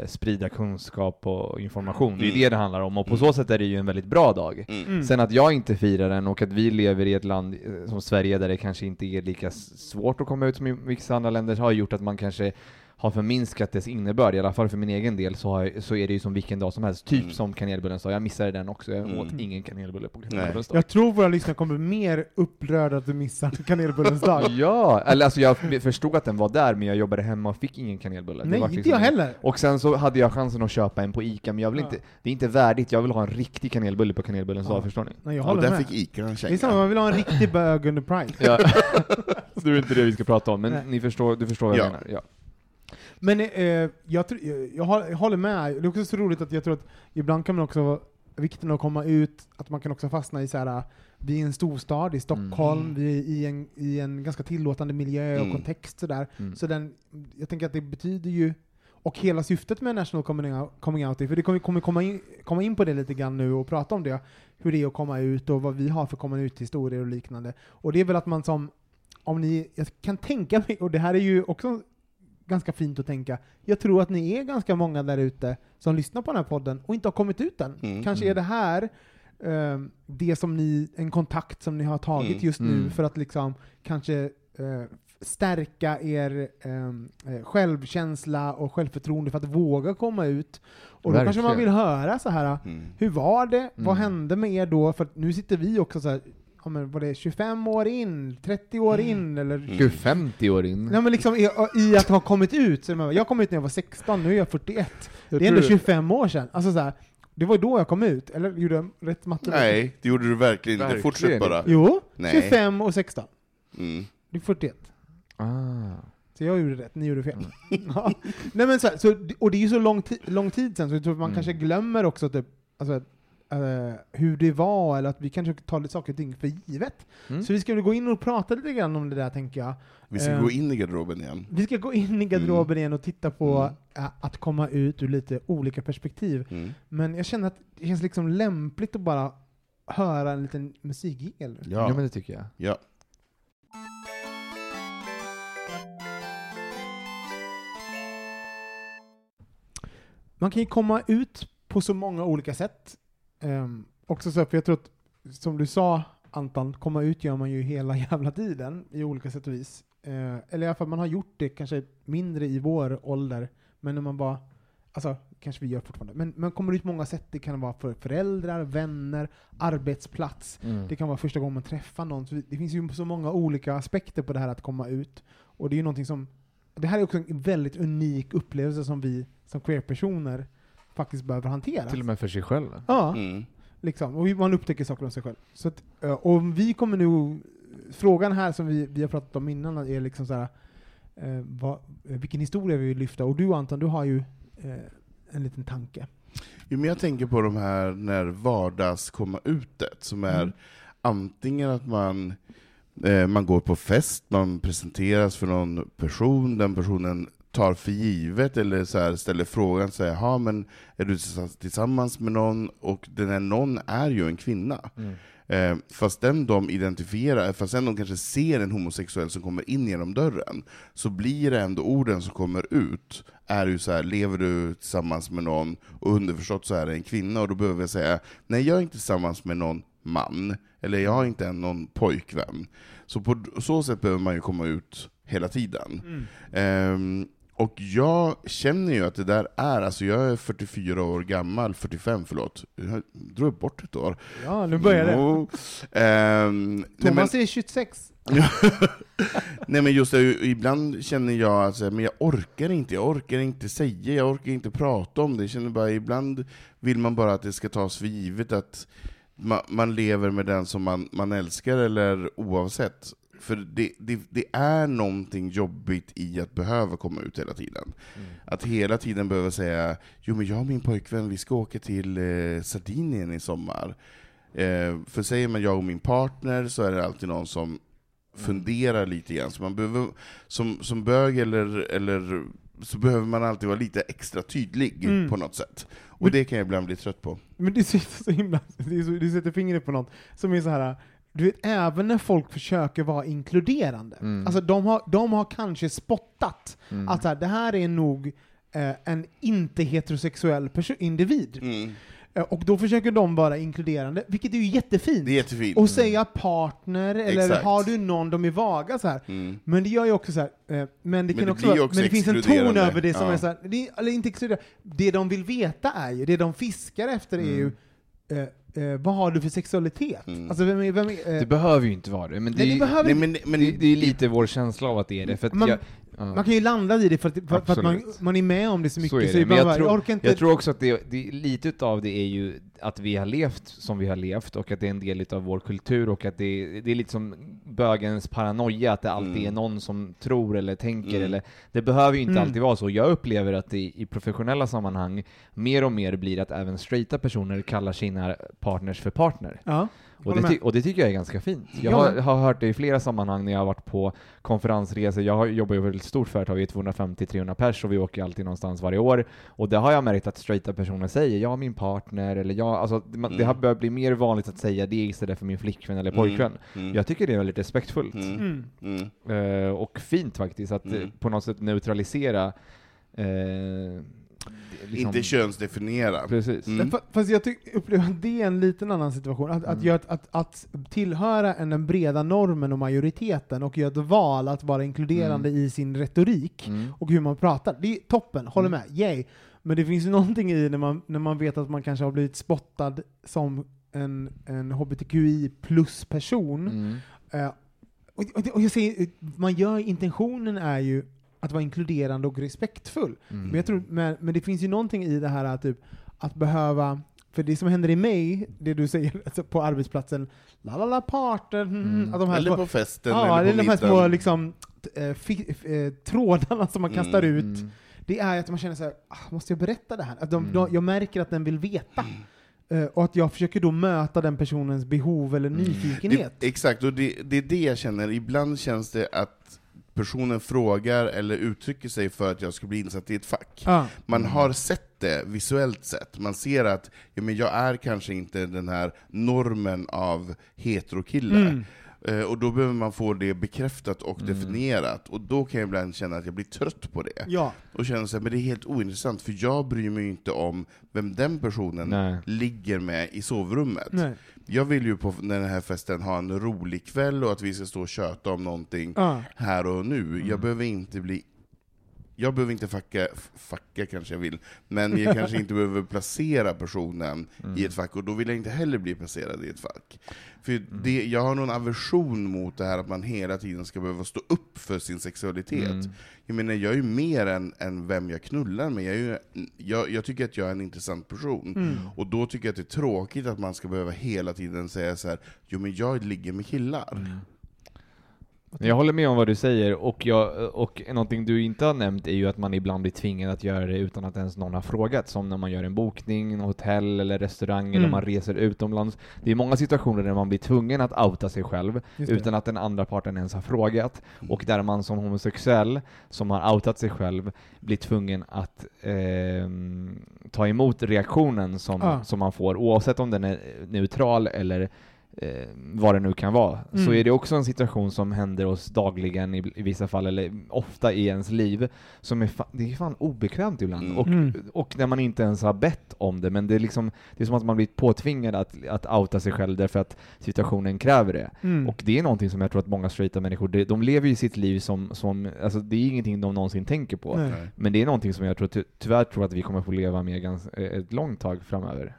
Speaker 2: sprida kunskap och information. Det är ju
Speaker 3: Mm.
Speaker 2: det det handlar om, och på
Speaker 3: Mm.
Speaker 2: så sätt är det ju en väldigt bra dag.
Speaker 3: Mm.
Speaker 2: Sen att jag inte firar den och att vi lever i ett land eh, som Sverige där det kanske inte är lika svårt att komma ut som i vissa andra länder har gjort att man kanske har förminskat dess innebörd, i alla fall för min egen del så, har, jag- så är det ju som vilken dag som helst, typ
Speaker 3: Mm.
Speaker 2: som kanelbullens dag. Jag missade den också, jag
Speaker 3: Mm.
Speaker 2: åt ingen kanelbulle på kanelbullens dag.
Speaker 1: Jag tror våra lyssnare kommer mer upprörda att du missar kanelbullens dag.
Speaker 2: Ja, eller alltså jag förstod att den var där men jag jobbade hemma och fick ingen kanelbulle. Det
Speaker 1: Nej,
Speaker 2: var
Speaker 1: inte
Speaker 2: liksom-
Speaker 1: jag heller.
Speaker 2: Och sen så hade jag chansen att köpa en på Ica, men jag vill
Speaker 1: Ja.
Speaker 2: inte, det är inte värdigt, jag vill ha en riktig kanelbulle på kanelbullens
Speaker 1: Ja.
Speaker 2: dag, förstår ni?
Speaker 1: Nej, jag
Speaker 3: Och där
Speaker 1: med.
Speaker 3: fick Ica en
Speaker 1: Det är
Speaker 3: känga.
Speaker 1: samma, man vill ha en riktig bög under Pride.
Speaker 2: Ja. det är inte det vi ska prata om, men
Speaker 1: Nej.
Speaker 2: ni förstår, du förstår vad jag
Speaker 3: Ja.
Speaker 2: menar. Ja.
Speaker 1: Men eh, jag, tror- jag, håller- med, det är också så roligt att jag tror att ibland kan man också, vikten av att komma ut, att man kan också fastna i så här. vi är en storstad i Stockholm,
Speaker 3: Mm.
Speaker 1: vi är i en, i en ganska tillåtande miljö och
Speaker 3: Mm.
Speaker 1: kontext sådär.
Speaker 2: Mm.
Speaker 1: Så den, jag tänker att det betyder ju, och hela syftet med National Coming Out, för det kommer kommer komma in, komma in på det lite grann nu och prata om det, hur det är att komma ut och vad vi har för komma ut-historier och liknande. Och det är väl att man som, om ni, jag kan tänka mig, och det här är ju också ganska fint att tänka, jag tror att ni är ganska många där ute som lyssnar på den här podden och inte har kommit ut än.
Speaker 3: Mm.
Speaker 1: Kanske är det här ehm, det som ni, en kontakt som ni har tagit
Speaker 3: Mm.
Speaker 1: just nu
Speaker 2: Mm.
Speaker 1: för att liksom kanske eh, stärka er ehm, eh, självkänsla och självförtroende för att våga komma ut. Och då kanske man
Speaker 2: Verkligen.
Speaker 1: vill höra så här.
Speaker 3: Mm.
Speaker 1: hur var det? Vad
Speaker 2: Mm.
Speaker 1: hände med er då? För nu sitter vi också så här, men var det 25 år in, 30 år in, eller
Speaker 3: Mm.
Speaker 2: Gud, 50 år in.
Speaker 1: Nej men liksom i, i att ha kommit ut, så jag kom ut när jag var 16, nu är jag 41.
Speaker 2: Jag
Speaker 1: det är ändå
Speaker 2: tror-
Speaker 1: 25 år sedan. Alltså så här, det var då jag kom ut, eller gjorde jag rätt matte?
Speaker 3: Nej, det gjorde du verkligen inte. Fortsätt bara.
Speaker 1: Jo,
Speaker 3: Nej.
Speaker 1: 25 och 16.
Speaker 3: Mm.
Speaker 1: Det är 41.
Speaker 2: Ah.
Speaker 1: Så jag gjorde rätt, ni gjorde fel. ja. Nej, men så, här, så, och det är ju så lång, lång tid sedan, så jag tror att man
Speaker 2: Mm.
Speaker 1: kanske glömmer också typ, alltså, eh, hur det var, eller att vi kanske tar lite saker och ting för givet.
Speaker 2: Mm.
Speaker 1: Så vi ska väl gå in och prata lite grann om det där, tänker jag.
Speaker 3: Vi ska
Speaker 1: Eh,
Speaker 3: gå in i garderoben igen.
Speaker 1: Vi ska gå in i garderoben igen och titta på
Speaker 3: Mm.
Speaker 1: eh, att komma ut ur lite olika perspektiv.
Speaker 3: Mm.
Speaker 1: Men jag känner att det känns liksom lämpligt att bara höra en liten musikjingel.
Speaker 2: Ja.
Speaker 3: Ja.
Speaker 2: men det tycker jag.
Speaker 3: ja.
Speaker 1: Man kan ju komma ut på så många olika sätt. Um, också så, för jag tror att, som du sa Anton, komma ut gör man ju hela jävla tiden i olika sätt och vis. Eh, eller i alla fall, man har gjort det kanske mindre i vår ålder, men när man bara, alltså kanske vi gör fortfarande, men man kommer ut på många sätt. Det kan vara för föräldrar, vänner, arbetsplats.
Speaker 2: Mm.
Speaker 1: Det kan vara första gången man träffar någon. Det finns ju så många olika aspekter på det här att komma ut. Och det är ju någonting som, det här är också en väldigt unik upplevelse som vi som queer-personer faktiskt behöver hantera.
Speaker 2: Till och med för sig själv.
Speaker 1: Ja,
Speaker 3: Mm.
Speaker 1: liksom. Och man upptäcker saker om sig själv. Så att, och vi kommer nu, frågan här som vi, vi har pratat om innan är liksom så här, eh, vad, vilken historia vi vill lyfta. Och du Anton, du har ju eh, en liten tanke.
Speaker 3: Jo, men jag tänker på de här när vardags komma utet, som är
Speaker 1: Mm.
Speaker 3: antingen att man, eh, man går på fest, man presenteras för någon person, den personen tar för givet eller så här, ställer frågan, så här, "Jaha, men är du tillsammans- med någon? Och den här någon är ju en kvinna.
Speaker 2: Mm.
Speaker 3: Eh, fast den de identifierar, fast den de kanske ser en homosexuell som kommer in genom dörren, så blir det ändå orden som kommer ut, är ju så här, lever du tillsammans med någon, och underförstått så är det en kvinna, och då behöver jag säga, nej jag är inte tillsammans med någon man, eller jag har inte någon pojkvän. Så på så sätt behöver man ju komma ut hela tiden. Ehm, och jag känner ju att det där är, alltså jag är 44 år gammal, 45 förlåt, jag drog bort ett år.
Speaker 1: Ja, nu börjar det.
Speaker 3: Jo. Ehm, nej, men,
Speaker 1: Thomas är 26.
Speaker 3: nej men just det, ibland känner jag att men jag orkar inte, jag orkar inte säga, jag orkar inte prata om det. Jag känner bara, ibland vill man bara att det ska tas för givet att man, man lever med den som man, man älskar, eller oavsett. För det, det, det är någonting jobbigt i att behöva komma ut hela tiden. Att hela tiden behöva säga, jo men jag och min pojkvän, vi ska åka till eh, Sardinien i sommar. Eh, för säger man jag och min partner så är det alltid någon som funderar lite grann. Så man behöver, som, som bög eller, eller så behöver man alltid vara lite extra tydlig
Speaker 1: Mm.
Speaker 3: på något sätt. Och
Speaker 1: Men-
Speaker 3: det kan jag ibland bli trött på.
Speaker 1: Men så himla, du sätter fingret på något som är så här. Du vet, även när folk försöker vara inkluderande,
Speaker 2: Mm.
Speaker 1: alltså de har, de har kanske spottat
Speaker 2: Mm.
Speaker 1: att så här, det här är nog eh, en inte heterosexuell individ.
Speaker 3: Mm.
Speaker 1: Eh, och då försöker de vara inkluderande, vilket är ju jättefint.
Speaker 3: Det är jättefint.
Speaker 1: Och säga partner, eller
Speaker 3: Exakt.
Speaker 1: har du någon, de är vaga så här.
Speaker 3: Mm.
Speaker 1: Men det gör ju också så här, eh, men det
Speaker 3: Men
Speaker 1: kan
Speaker 3: det
Speaker 1: också,
Speaker 3: också
Speaker 1: men det finns en ton över det som
Speaker 3: Ja.
Speaker 1: är så här, det, eller inte exkluderande, det de vill veta är ju, det de fiskar efter är ju,
Speaker 2: Mm.
Speaker 1: Eh, vad har du för sexualitet?
Speaker 3: Mm.
Speaker 1: Alltså vem är, vem är, eh,
Speaker 2: Det behöver ju inte vara det, men det,
Speaker 1: nej,
Speaker 2: är
Speaker 1: det
Speaker 2: ju-
Speaker 1: behöver
Speaker 3: Nej,
Speaker 1: inte-
Speaker 3: men, men,
Speaker 2: det, det är lite vår känsla av att det är det. För att
Speaker 1: Man-
Speaker 2: jag, ja.
Speaker 1: Man kan ju landa i det för att, för, för att man, man är med om det så mycket,
Speaker 2: Så
Speaker 1: så,
Speaker 2: jag
Speaker 1: bara,
Speaker 2: tror,
Speaker 1: jag orkar inte...
Speaker 2: jag tror också att det, det, lite utav det är ju att vi har levt som vi har levt och att det är en del utav vår kultur och att det, det är lite som bögens paranoia, att det alltid
Speaker 3: Mm.
Speaker 2: är någon som tror eller tänker
Speaker 3: Mm.
Speaker 2: eller det behöver ju inte
Speaker 1: Mm.
Speaker 2: alltid vara så. Jag upplever att det i professionella sammanhang mer och mer blir att även straighta personer kallar sina partners för partner.
Speaker 1: ja,
Speaker 2: Och det, ty- och det tycker jag är ganska fint. Jag
Speaker 1: Ja,
Speaker 2: har, har hört det i flera sammanhang när jag har varit på konferensresor. Jag har, jobbar ju på ett stort företag, vi är 250-300 pers och vi åker alltid någonstans varje år. Och det har jag märkt att straighta personer säger, jag har min partner, eller jag, alltså man, det
Speaker 3: Mm.
Speaker 2: har börjat bli mer vanligt att säga det istället för min flickvän eller pojkvän.
Speaker 3: Mm.
Speaker 2: Jag tycker det är väldigt respektfullt.
Speaker 3: Mm.
Speaker 1: Mm.
Speaker 3: Mm.
Speaker 2: Eh, och fint faktiskt, att
Speaker 3: Mm.
Speaker 2: på något sätt neutralisera eh, liksom-
Speaker 3: Inte könsdefiniera.
Speaker 2: Precis.
Speaker 3: Mm.
Speaker 1: Fa- Fast jag upplever att det är en liten annan situation. Att, att,
Speaker 2: Mm.
Speaker 1: ett- att, att tillhöra en, den breda normen och majoriteten och göra ett val att vara inkluderande i sin retorik
Speaker 2: Mm.
Speaker 1: och hur man pratar. Det är toppen, håller
Speaker 2: Mm.
Speaker 1: med, yay. Men det finns ju någonting i när man, när man vet att man kanske har blivit spottad som en, en hbtqi plus-person.
Speaker 2: Mm.
Speaker 1: Eh, och, och, och jag säger, man gör, intentionen är ju att vara inkluderande och respektfull.
Speaker 2: Mm.
Speaker 1: Men, jag tror, men, men det finns ju någonting i det här att, typ, att behöva för det som händer i mig, det du säger alltså på arbetsplatsen, la la la parter, mm.
Speaker 2: Mm.
Speaker 1: att de här
Speaker 3: Eller
Speaker 1: små,
Speaker 3: på festen,
Speaker 1: ja,
Speaker 3: eller på
Speaker 1: de här små liksom, eh, eh, trådarna som man kastar
Speaker 3: Mm,
Speaker 1: ut, det är att man känner så här, ah, måste jag berätta det här? Att de,
Speaker 2: Mm.
Speaker 1: de, jag märker att den vill veta. Eh, och att jag försöker då möta den personens behov eller nyfikenhet.
Speaker 3: Det, exakt, och det, det är det jag känner. Ibland känns det att personen frågar eller uttrycker sig för att jag ska bli insatt i ett fack.
Speaker 1: Ja.
Speaker 3: Man har sett det visuellt sett. Man ser att ja, men jag är kanske inte den här normen av heterokille.
Speaker 1: Mm.
Speaker 3: Eh, och då behöver man få det bekräftat och
Speaker 2: Mm.
Speaker 3: definierat. Och då kan jag ibland känna att jag blir trött på det.
Speaker 1: Ja.
Speaker 3: Och känner så här, men det är helt ointressant, för jag bryr mig inte om vem den personen
Speaker 2: Nej.
Speaker 3: ligger med i sovrummet.
Speaker 1: Nej.
Speaker 3: Jag vill ju på den här festen ha en rolig kväll och att vi ska stå och köta om någonting
Speaker 1: Ja.
Speaker 3: här och nu.
Speaker 2: Mm.
Speaker 3: Jag behöver inte bli jag behöver inte facka, facka kanske jag vill, men jag kanske inte behöver placera personen
Speaker 2: Mm.
Speaker 3: i ett fack, och då vill jag inte heller bli placerad i ett fack. För
Speaker 2: Mm.
Speaker 3: det, jag har någon aversion mot det här att man hela tiden ska behöva stå upp för sin sexualitet.
Speaker 2: Mm.
Speaker 3: Jag menar, jag är ju mer än, än vem jag knullar med. Jag, är ju, jag, jag tycker att jag är en intressant person.
Speaker 1: Mm.
Speaker 3: Och då tycker jag att det är tråkigt att man ska behöva hela tiden säga så här: jo men jag ligger med killar.
Speaker 2: Jag håller med om vad du säger, och, jag, och någonting du inte har nämnt är ju att man ibland blir tvingad att göra det utan att ens någon har frågat, som när man gör en bokning, en hotell eller restaurang, eller
Speaker 1: Mm.
Speaker 2: man reser utomlands. Det är många situationer där man blir tvungen att outa sig själv, utan att den andra parten ens har frågat, och där man som homosexuell, som har outat sig själv, blir tvungen att ehm, ta emot reaktionen som,
Speaker 1: Ja.
Speaker 2: som man får, oavsett om den är neutral eller eh, vad det nu kan vara, så
Speaker 1: Mm.
Speaker 2: är det också en situation som händer oss dagligen i, i vissa fall, eller ofta i ens liv, som är, fa- det är fan obekvämt ibland.
Speaker 3: Mm.
Speaker 2: Och,
Speaker 1: Mm.
Speaker 2: och när man inte ens har bett om det, men det är, liksom, det är som att man blir påtvingad att, att outa sig själv därför att situationen kräver det.
Speaker 1: Mm.
Speaker 2: Och det är någonting som jag tror att många straighta människor, de, de lever ju sitt liv som, som, alltså det är ingenting de någonsin tänker på.
Speaker 1: Nej.
Speaker 3: Nej.
Speaker 2: Men det är någonting som jag tror, ty, tyvärr tror att vi kommer få leva med ganska, ett långt tag framöver.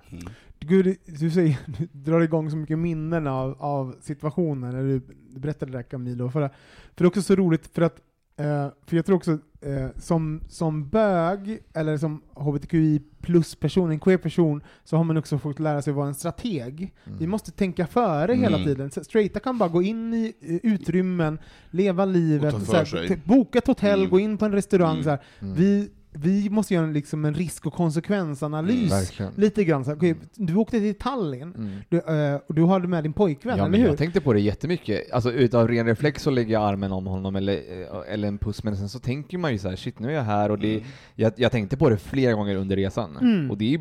Speaker 3: Mm.
Speaker 1: Gud, du, säger, du drar igång så mycket minnen av, av situationer när du berättade det där Camilo. För, för det är också så roligt, för att eh, för jag tror också eh, som, som bög, eller som hbtqi plus-person, en queer-person, så har man också fått lära sig vara en strateg. Vi måste tänka före hela
Speaker 3: Mm.
Speaker 1: tiden. Så Straighta kan bara gå in i eh, utrymmen, leva livet,
Speaker 3: Och ta för
Speaker 1: så här,
Speaker 3: sig.
Speaker 1: t- boka ett hotell,
Speaker 3: Mm.
Speaker 1: gå in på en restaurang.
Speaker 3: Mm.
Speaker 1: Så här. Vi, vi måste göra en, liksom en risk och konsekvensanalys.
Speaker 2: Verkligen.
Speaker 1: Lite grann så här, okej, du åkte till Tallinn,
Speaker 2: Mm.
Speaker 1: du, eh, och du hade med din pojkvän,
Speaker 2: Ja,
Speaker 1: eller
Speaker 2: men
Speaker 1: hur?
Speaker 2: jag tänkte på det jättemycket. Alltså utav ren reflex så lägger jag armen om honom eller, eh, eller en puss, men sen så tänker man ju så här: shit nu är jag här och det, jag, jag tänkte på det flera gånger under resan.
Speaker 1: Mm.
Speaker 2: Och det är,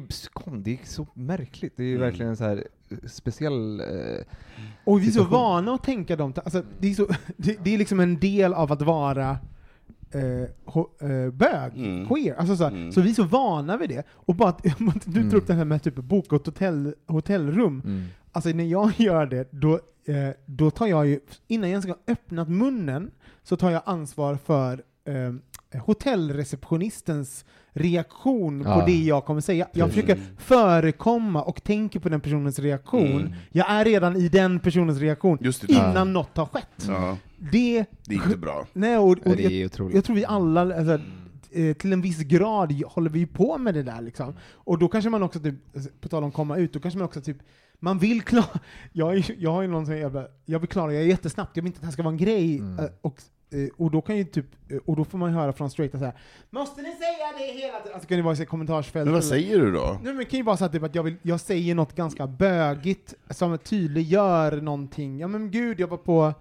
Speaker 2: det är så märkligt, det är
Speaker 3: Mm.
Speaker 2: verkligen så här eh, speciell... Eh,
Speaker 1: Och vi är så
Speaker 2: situation.
Speaker 1: vana att tänka dem, alltså, det, är så, det, det är liksom en del av att vara eh, ho, eh, bög,
Speaker 3: Mm.
Speaker 1: queer. Alltså så,
Speaker 3: Mm.
Speaker 1: så vi är så vana vid det. Och bara att, du
Speaker 2: Mm.
Speaker 1: tar upp det här med typ boka ett hotell, hotellrum.
Speaker 2: mm.
Speaker 1: Alltså när jag gör det, då, eh, då tar jag ju, innan jag ska ha öppnat munnen, så tar jag ansvar för eh, hotellreceptionistens reaktion
Speaker 2: Ja.
Speaker 1: på det jag kommer säga. Jag försöker förekomma och tänker på den personens reaktion.
Speaker 3: Mm.
Speaker 1: Jag är redan i den personens reaktion
Speaker 3: Just det.
Speaker 1: innan
Speaker 2: Ja.
Speaker 1: något har skett.
Speaker 3: Ja,
Speaker 1: Det,
Speaker 3: det är inte bra.
Speaker 1: nej, och, och jag,
Speaker 2: är otroligt.
Speaker 1: jag tror vi alla, alltså, eh, till en viss grad håller vi på med det där liksom. Och då kanske man också, typ, på tal om komma ut, då kanske man också typ man vill klara, jag, är, jag har ju någon sån jävla, jag vill klara jag är jättesnabbt, jag vill inte att det här ska vara en grej.
Speaker 2: Mm.
Speaker 1: eh, Och, och då kan ju typ, eh, och då får man höra från straighta så här. Måste ni säga det hela tiden? Alltså kan det vara i här kommentarsfält.
Speaker 3: Men vad säger du då?
Speaker 1: Nej men kan ju vara så att, typ, att jag, vill, jag säger något ganska bögigt som tydliggör någonting. Ja men gud, jag var på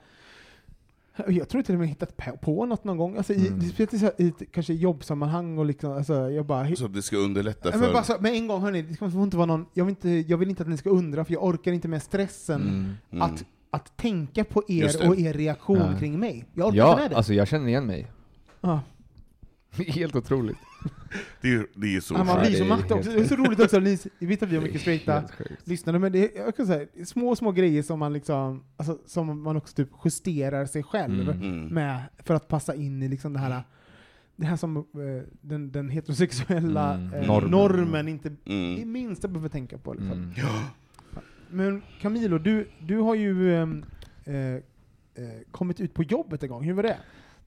Speaker 1: jag tror till och med hittat på, något någon gång, alltså, i,
Speaker 2: Mm.
Speaker 1: i, här- i ett kanske jobbsammanhang och liksom, alltså, jag bara...
Speaker 3: Så det ska underlätta för...
Speaker 1: men bara så, med en gång, hörni, det får inte vara någon, jag, vill inte, jag vill inte att ni ska undra, för jag orkar inte med stressen
Speaker 2: Mm.
Speaker 3: Mm.
Speaker 1: att, att tänka på er
Speaker 3: det.
Speaker 1: och er reaktion
Speaker 2: Ja.
Speaker 1: kring mig. Jag orkar
Speaker 2: Ja,
Speaker 1: inte med det.
Speaker 2: alltså jag känner igen mig.
Speaker 1: Ja.
Speaker 2: Helt otroligt.
Speaker 3: Det är, det är så
Speaker 1: Ja, man blir
Speaker 2: det
Speaker 1: så
Speaker 2: är
Speaker 1: matt också. Det är så roligt också, ni vi vet att vi har mycket straighta lyssnare, men det är, jag kan säga, det är små, små grejer som man liksom, alltså, som man också typ justerar sig själv
Speaker 2: Mm.
Speaker 3: Mm.
Speaker 1: med, för att passa in i liksom det här det här som eh, den, den heterosexuella
Speaker 2: Mm.
Speaker 1: eh,
Speaker 2: Normen.
Speaker 1: normen. inte i
Speaker 3: Mm.
Speaker 1: minsta behöver tänka på. Liksom.
Speaker 2: Mm.
Speaker 1: Men Camilo, du, du har ju ehm, eh, eh, kommit ut på jobbet en gång, hur var det?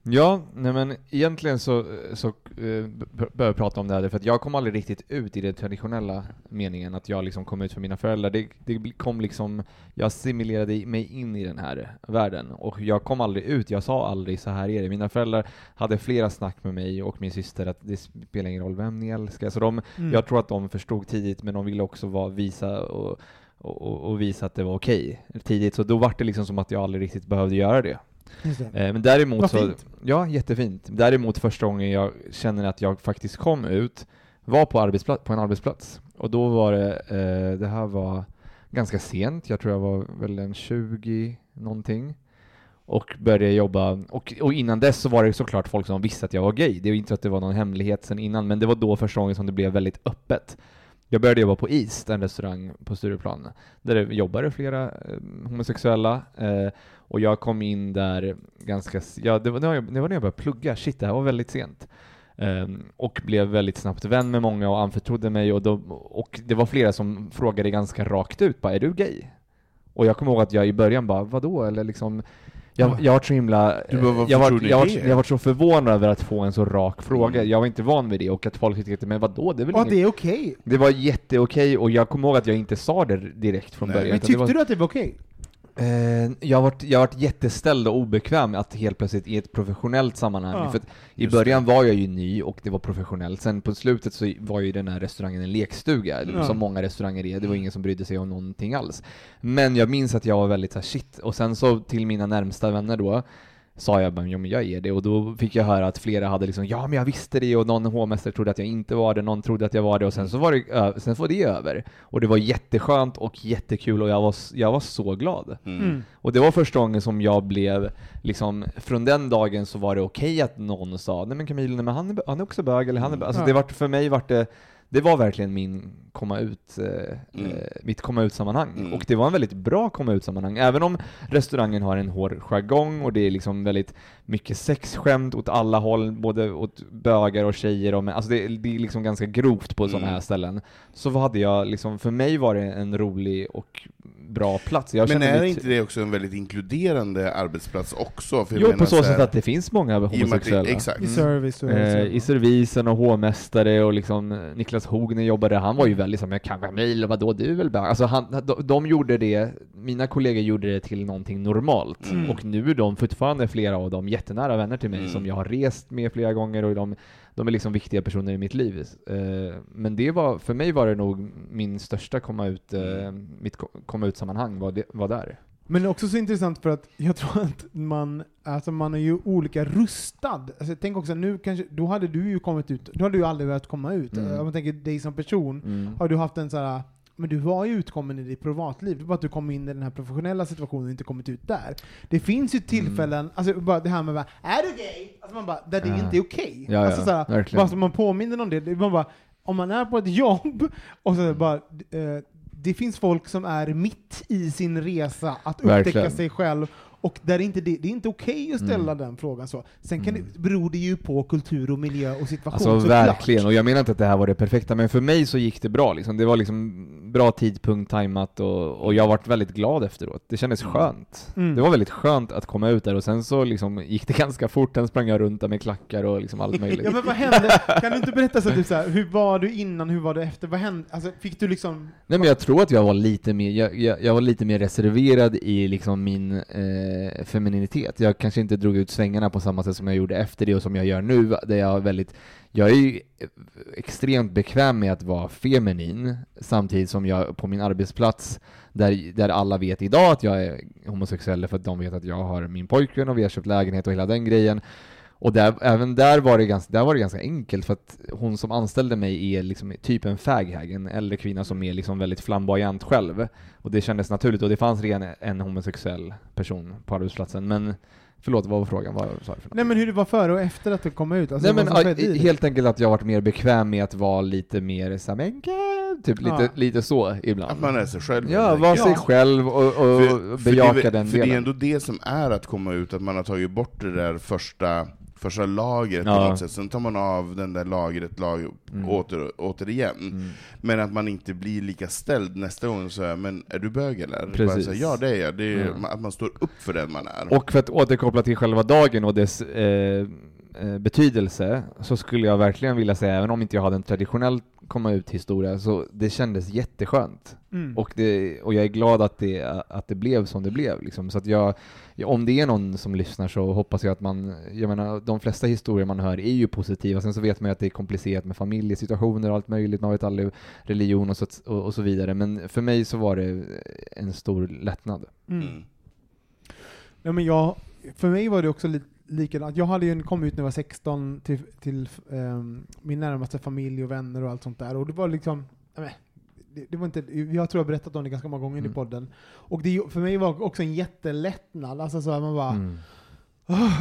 Speaker 2: Ja, nej men egentligen så, så eh, b- bör jag prata om det här, för att jag kom aldrig riktigt ut i den traditionella meningen, att jag liksom kom ut för mina föräldrar. Det, det kom liksom, jag assimilerade mig in i den här världen, och jag kom aldrig ut, jag sa aldrig så här är det. Mina föräldrar hade flera snack med mig och min syster att det spelar ingen roll vem ni älskar, så de,
Speaker 1: Mm.
Speaker 2: jag tror att de förstod tidigt, men de ville också vara, visa och, och, och- visa att det var okej tidigt, så då var det liksom som att jag aldrig riktigt behövde göra det.
Speaker 1: Det.
Speaker 2: Eh, Men däremot
Speaker 1: Vad
Speaker 2: så,
Speaker 1: fint.
Speaker 2: ja jättefint. Däremot första gången jag känner att jag faktiskt kom ut var på, arbetsplats, på en arbetsplats. Och då var det, eh, det här var ganska sent, jag tror jag var väl en 20 någonting. Och började jobba, och, och innan dess så var det såklart folk som visste att jag var gay. Det var inte att det var någon hemlighet sen innan, men det var då första gången som det blev väldigt öppet. Jag började jobba på East, en restaurang på Stureplan, där det jobbade flera eh, homosexuella. Eh, och jag kom in där ganska, ja det var, det var det var när jag började plugga, shit det här var väldigt sent. Eh, och blev väldigt snabbt vän med många och anförtrodde mig och, då, och det var flera som frågade ganska rakt ut bara, är du gay? Och jag kommer ihåg att jag i början bara, vadå? Eller liksom, jag, jag var så himla...
Speaker 3: Du varför
Speaker 2: jag, var, jag, var, jag var så förvånad över att få en så rak fråga.
Speaker 3: Mm.
Speaker 2: Jag var inte van vid det och att folk tyckte, men vadå? Det är väl
Speaker 1: Ja,
Speaker 2: inget...
Speaker 1: det är okej.
Speaker 2: Det var jätteokej och jag kommer ihåg att jag inte sa det direkt från
Speaker 3: Nej.
Speaker 2: början.
Speaker 1: Men
Speaker 2: det
Speaker 1: tyckte
Speaker 2: var...
Speaker 1: du att det var okej?
Speaker 2: Eh, jag har varit, jag har varit jätteställd och obekväm att helt plötsligt i ett professionellt sammanhang,
Speaker 1: Ja,
Speaker 2: för i början var jag ju ny och det var professionellt, sen på slutet så var ju den här restaurangen en lekstuga,
Speaker 1: Ja.
Speaker 2: som många restauranger är, det var ingen som brydde sig om någonting alls. Men jag minns att jag var väldigt såhär shit, och sen så till mina närmsta vänner då, sa jag men jag är det, och då fick jag höra att flera hade liksom ja men jag visste det, och någon hovmästare trodde att jag inte var det, någon trodde att jag var det, och sen så var det, sen var det över. Och det var jätteskönt och jättekul, och jag var, jag var så glad.
Speaker 1: Mm.
Speaker 2: Och det var första gången som jag blev, liksom, från den dagen så var det okej att någon sa nej men Camille, nej, men han, är, han är också bög, eller han är bög. Alltså
Speaker 1: Ja.
Speaker 2: det var, för mig var det, det var verkligen min komma ut, eh,
Speaker 3: Mm.
Speaker 2: eh, mitt komma ut-sammanhang.
Speaker 3: Mm.
Speaker 2: Och det var en väldigt bra komma ut-sammanhang, även om restaurangen har en hård jargong och det är liksom väldigt mycket sexskämt åt alla håll, både åt bögar och tjejer och män. Alltså det, det är liksom ganska grovt på sådana
Speaker 3: Mm.
Speaker 2: här ställen. Så vad hade jag liksom, för mig var det en rolig och bra plats. Jag
Speaker 3: Men är
Speaker 2: mig-
Speaker 3: inte det också en väldigt inkluderande arbetsplats också? För jag
Speaker 2: Jo, på så
Speaker 3: här-
Speaker 2: sätt att det finns många
Speaker 3: i
Speaker 2: homosexuella.
Speaker 3: Exakt.
Speaker 1: I service och
Speaker 2: Eh, I servisen och hovmästare och liksom eh, Niklas Hogner jobbade, han var ju väldigt som jag kan Camille, vadå du är väl bög? Alltså han, de, de gjorde det, mina kollegor gjorde det till någonting normalt.
Speaker 3: Mm.
Speaker 2: Och nu är de fortfarande flera av dem jättenära vänner till mig
Speaker 3: Mm.
Speaker 2: som jag har rest med flera gånger och de, de är liksom viktiga personer i mitt liv. Eh, men det var, för mig var det nog min största komma ut, eh, mitt ko- komma ut sammanhang var, det, var där.
Speaker 1: Men också så intressant för att jag tror att man, alltså man är ju olika rustad. Alltså tänk också nu kanske, då hade du ju kommit ut, då hade du aldrig velat komma ut.
Speaker 2: Mm.
Speaker 1: Om man tänker dig som person,
Speaker 2: Mm.
Speaker 1: har du haft en så här men du var ju utkommen i ditt privatliv, det var att du kom in i den här professionella situationen och inte kommit ut där. Det finns ju tillfällen, alltså bara det här med bara, är du gay? Alltså man bara, där det
Speaker 2: Ja.
Speaker 1: inte är okej.
Speaker 2: Ja, ja,
Speaker 1: alltså
Speaker 2: verkligen.
Speaker 1: bara så man påminner om det, man bara, om man är på ett jobb och så bara, eh, det finns folk som är mitt i sin resa att upptäcka
Speaker 2: Verkligen.
Speaker 1: sig själv, och där är inte det, det är inte okej att ställa
Speaker 2: Mm.
Speaker 1: den frågan så. Sen kan
Speaker 2: Mm.
Speaker 1: det, beror det ju på kultur och miljö och situation
Speaker 2: Alltså verkligen, och jag menar inte att det här var det perfekta, men för mig så gick det bra liksom. Det var liksom bra tidpunkt, tajmat och, och jag varit väldigt glad efteråt. Det kändes skönt.
Speaker 1: Mm.
Speaker 2: Det var väldigt skönt att komma ut där och sen så liksom gick det ganska fort, sen sprang jag runt där med klackar och liksom allt möjligt.
Speaker 1: Ja men vad hände? Kan du inte berätta så typ så här, hur var du innan, hur var du efter? Vad hände? Alltså fick du liksom...
Speaker 2: Nej men jag tror att jag var lite mer, jag, jag, jag var lite mer reserverad i liksom min eh, Eh, femininitet. Jag kanske inte drog ut svängarna på samma sätt som jag gjorde efter det och som jag gör nu, där jag är väldigt, jag är ju extremt bekväm med att vara feminin, samtidigt som jag på min arbetsplats, där, där alla vet idag att jag är homosexuell, för att de vet att jag har min pojkvän och vi har köpt lägenhet och hela den grejen. Och där, även där var, det ganska, där var det ganska enkelt, för att hon som anställde mig är liksom typ en faghag, en äldre kvinna som är liksom väldigt flamboyant själv. Och det kändes naturligt, och det fanns redan en homosexuell person på arbetsplatsen. Men, förlåt, vad var frågan? Vad sa du för något?
Speaker 1: Nej men hur det var före och efter att du kom ut? Alltså,
Speaker 2: Nej men ja,
Speaker 1: det?
Speaker 2: helt enkelt att jag varit mer bekväm med att vara lite mer såhär, men gud", typ lite,
Speaker 1: Ja.
Speaker 2: lite så ibland.
Speaker 3: Att man är sig själv.
Speaker 2: Ja, vara
Speaker 3: enkelt.
Speaker 2: sig själv och, och
Speaker 3: För- för
Speaker 2: bejaka
Speaker 3: det, är-
Speaker 2: den
Speaker 3: För det är
Speaker 2: delen.
Speaker 3: ändå det som är att komma ut, att man har tagit bort det där första första lagret på
Speaker 2: Ja.
Speaker 3: något sätt, sen tar man av den där lagret lag,
Speaker 2: Mm.
Speaker 3: åter, återigen.
Speaker 2: Mm.
Speaker 3: Men att man inte blir lika ställd nästa gång, så här, men är du bög eller? Bara
Speaker 2: Precis.
Speaker 3: så här, ja det är jag, det är,
Speaker 2: Ja.
Speaker 3: att man står upp för den man är.
Speaker 2: Och för att återkoppla till själva dagen och dess eh, betydelse, så skulle jag verkligen vilja säga, även om inte jag hade en traditionell komma ut-historia, så det kändes jätteskönt.
Speaker 1: Mm.
Speaker 2: Och, det, och jag är glad att det, att det blev som det blev. Liksom. Så att jag, ja, om det är någon som lyssnar så hoppas jag att man, jag menar, de flesta historier man hör är ju positiva, sen så vet man ju att det är komplicerat med familjesituationer och allt möjligt, man vet aldrig religion och så, och, och så vidare, men för mig så var det en stor lättnad.
Speaker 1: Mm.
Speaker 3: Mm.
Speaker 1: Ja, men jag, för mig var det också li, likadant. Jag hade ju kommit ut när jag var 16 till, till ehm, min närmaste familj och vänner och allt sånt där. Och det var liksom, men, det, det var inte, jag tror jag har berättat om det ganska många gånger
Speaker 2: Mm.
Speaker 1: i podden. Och det, för mig var också en jättelättnad. Alltså så här, man bara,
Speaker 2: Mm.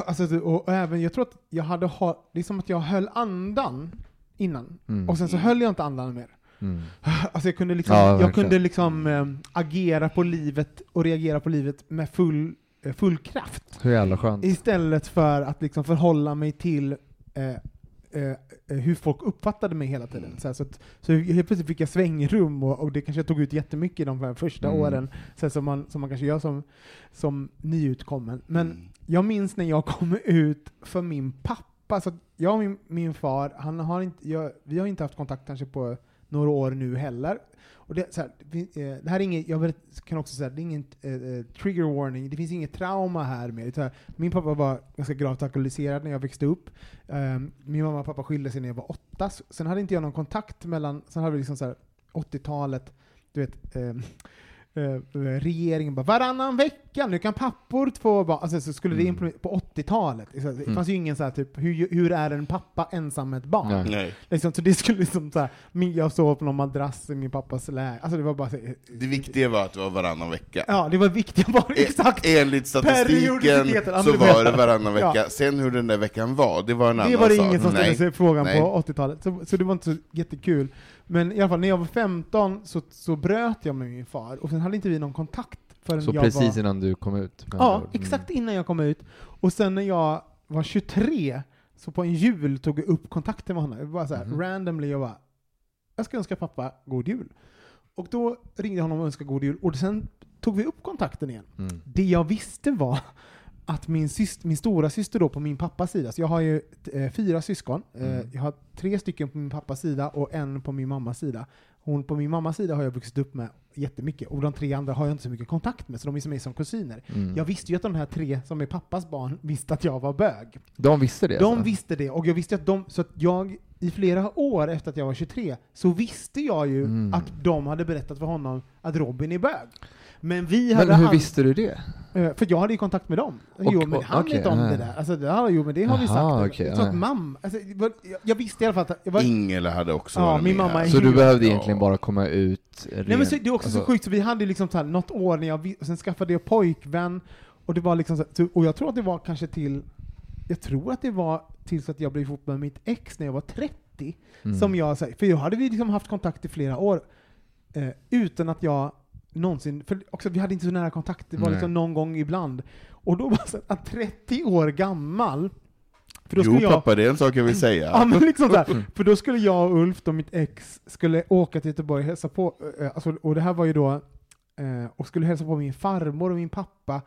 Speaker 1: Alltså, och, och även, jag tror att jag hade, ha, det är som att jag höll andan innan.
Speaker 2: Mm.
Speaker 1: Och sen så höll jag inte andan mer.
Speaker 2: Mm.
Speaker 1: Alltså jag kunde liksom,
Speaker 2: Ja,
Speaker 1: jag kunde liksom eh, agera på livet och reagera på livet med full, full kraft.
Speaker 2: Så jävla skönt.
Speaker 1: Istället för att liksom förhålla mig till eh, eh, eh, hur folk uppfattade mig hela tiden. Så, här, så, att, så helt plötsligt fick jag svängrum och, och det kanske jag tog ut jättemycket de första
Speaker 2: Mm.
Speaker 1: åren, så här, som, man, som man kanske gör som, som nyutkommen. Men
Speaker 3: Mm.
Speaker 1: jag minns när jag kom ut för min pappa, så jag och min, min far, han har inte, jag, vi har inte haft kontakt kanske på några år nu heller. Och det, så här, det, eh, här är inget, jag vet, kan också säga, det är ingen eh, eh, trigger warning, det finns inget trauma här med. Här, min pappa var ganska gravt alkoholiserad när jag växte upp. Um, min mamma och pappa skilde sig när jag var åtta. Sen hade inte jag någon kontakt mellan, sen hade vi liksom så här 80-talet, du vet, um, regeringen bara varannan vecka, nu kan pappor få barn. Alltså, så skulle det
Speaker 2: Mm.
Speaker 1: implementeras på 80-talet. Det
Speaker 2: Mm.
Speaker 1: fanns ju ingen så här typ, hur, hur är en pappa ensam med ett barn?
Speaker 2: Nej.
Speaker 3: Nej.
Speaker 1: Liksom, så det skulle liksom så här, jag sov på någon madrass i min pappas läge. Alltså det var bara så,
Speaker 3: Det viktiga var att det var varannan vecka.
Speaker 1: Ja, det var viktiga bara,
Speaker 3: E-
Speaker 1: exakt.
Speaker 3: Enligt statistiken så
Speaker 1: men
Speaker 3: var det varannan vecka,
Speaker 1: Ja.
Speaker 3: sen hur den där veckan var, det var en annan
Speaker 1: Det var det
Speaker 3: sak.
Speaker 1: ingen som ställde sig frågan
Speaker 3: Nej.
Speaker 1: på 80-talet, så, så det var inte så jättekul. Men i alla fall, när jag var 15 så, så bröt jag med min far, och sen hade inte vi någon kontakt förrän
Speaker 2: Så
Speaker 1: jag
Speaker 2: precis
Speaker 1: var...
Speaker 2: innan du kom ut?
Speaker 1: Ja.
Speaker 2: Mm.
Speaker 1: exakt innan jag kom ut. Och sen när jag var 23, så på en jul tog jag upp kontakten med honom. Jag bara så här,
Speaker 2: Mhm.
Speaker 1: randomly, jag bara, jag ska önska pappa god jul. Och då ringde jag honom och önskade god jul, och sen tog vi upp kontakten igen.
Speaker 2: Mm.
Speaker 1: Det jag visste var att min, syster, min stora syster då på min pappas sida, så jag har ju eh, fyra syskon, eh,
Speaker 2: Mm.
Speaker 1: jag har tre stycken på min pappas sida och en på min mammas sida. Hon på min mammas sida har jag vuxit upp med jättemycket, och de tre andra har jag inte så mycket kontakt med, så de är som mig som kusiner.
Speaker 2: Mm.
Speaker 1: Jag visste ju att de här tre som är pappas barn visste att jag var bög.
Speaker 2: De visste det?
Speaker 1: De
Speaker 2: alltså?
Speaker 1: visste det, och jag visste att de, så att jag i flera år efter att jag var 23, så visste jag ju
Speaker 2: Mm.
Speaker 1: att de hade berättat för honom att Robin är bög. Men vi hade
Speaker 2: Men hur visste du det?
Speaker 1: Eh, För jag hade ju kontakt med dem.
Speaker 2: Och-
Speaker 1: jo, men han
Speaker 2: okej,
Speaker 1: vet om det där. Alltså, det, ja, jo, men det har vi sagt.
Speaker 2: okej,
Speaker 1: så
Speaker 2: ja.
Speaker 1: att mamma, alltså, jag, jag visste i alla fall att... Jag var,
Speaker 3: Ingela hade också
Speaker 1: Ja,
Speaker 3: varit
Speaker 1: min mamma
Speaker 3: här.
Speaker 1: är
Speaker 2: Så du behövde
Speaker 3: Ja.
Speaker 2: egentligen bara komma ut
Speaker 1: Nej, men så,
Speaker 2: rent-
Speaker 1: det är också så
Speaker 2: alltså-
Speaker 1: sjukt, så vi hade ju liksom så här, något år när jag, sen skaffade jag pojkvän, och det var liksom så, så, och jag tror att det var kanske till, jag tror att det var tills att jag blev ihop med mitt ex när jag var 30,
Speaker 2: Mm.
Speaker 1: som jag, så här- för jag hade vi liksom haft kontakt i flera år, eh, utan att jag någonsin, för också, vi hade inte så nära kontakt, det var
Speaker 2: Nej.
Speaker 1: liksom någon gång ibland. Och då var att 30 år gammal, för då
Speaker 3: Jo
Speaker 1: skulle jag,
Speaker 3: pappa, det är en sak jag vill säga.
Speaker 1: Ja, men liksom så här, för då skulle jag och Ulf, då mitt ex, skulle åka till Göteborg och hälsa på, eh, alltså, och det här var ju då, eh, och skulle hälsa på min farmor och min pappa,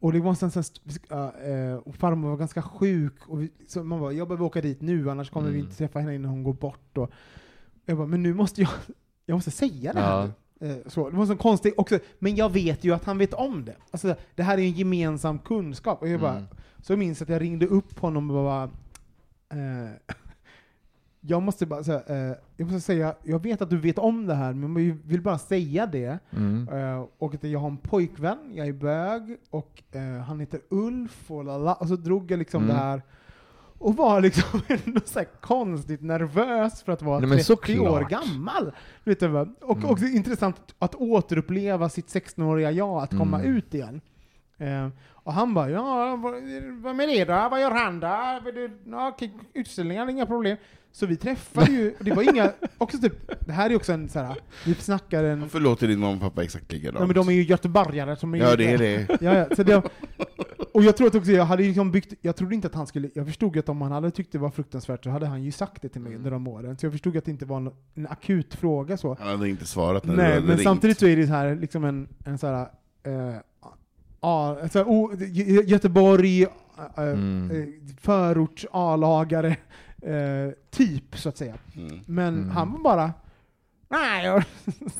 Speaker 1: och det var sen, sen äh, och farmor var ganska sjuk, och vi, så man bara, jag behöver åka dit nu, annars kommer vi
Speaker 2: Mm.
Speaker 1: inte träffa henne innan hon går bort. Och jag bara, men nu måste jag, jag måste säga det här
Speaker 2: Ja.
Speaker 1: Eh, Så, det var så konstigt också, men jag vet ju att han vet om det. Alltså, det här är en gemensam kunskap. Och jag bara,
Speaker 2: Mm.
Speaker 1: så jag minns att jag ringde upp honom och bara, eh, jag måste bara säga, eh, jag måste säga, jag vet att du vet om det här, men jag vill bara säga det.
Speaker 2: Mm.
Speaker 1: Eh, och att jag har en pojkvän, jag är bög, och eh, han heter Ulf, och, lala, och så drog jag liksom
Speaker 2: Mm.
Speaker 1: det här, och var liksom ändå så här konstigt nervös för att vara
Speaker 2: Nej, men
Speaker 1: 30 år gammal. Vet du, vad? och
Speaker 2: Mm.
Speaker 1: också intressant att återuppleva sitt 16-åriga jag, att komma
Speaker 2: Mm.
Speaker 1: ut igen. Eh, och han bara, ja, vad, vad med det då? Vad gör han då? Ja, utställningar, inga problem. Så vi träffade ju, och det var inga, också typ, det här är också en så här, vi snackar en,
Speaker 3: Varför låter din mamma och pappa exakt likadant?
Speaker 1: ja, men de är ju göteborgare som är
Speaker 3: Ja, det är det.
Speaker 1: Ja, ja, så det, och jag tror att också, jag hade liksom byggt, jag trodde inte att han skulle, jag förstod att om han hade tyckt det var fruktansvärt så hade han ju sagt det till mig under de åren. Så jag förstod att det inte var en, en akut fråga så.
Speaker 3: Han hade inte svarat när du
Speaker 1: Nej,
Speaker 3: hade
Speaker 1: men
Speaker 3: ringt.
Speaker 1: samtidigt så är det så här, liksom en, en så här, eh, ja, så här, o- Gö- Göteborg, eh,
Speaker 2: Mm.
Speaker 1: eh, förorts A-lagare, eh, typ så att säga.
Speaker 3: Mm.
Speaker 1: Men
Speaker 2: Mm.
Speaker 1: han var bara, nej,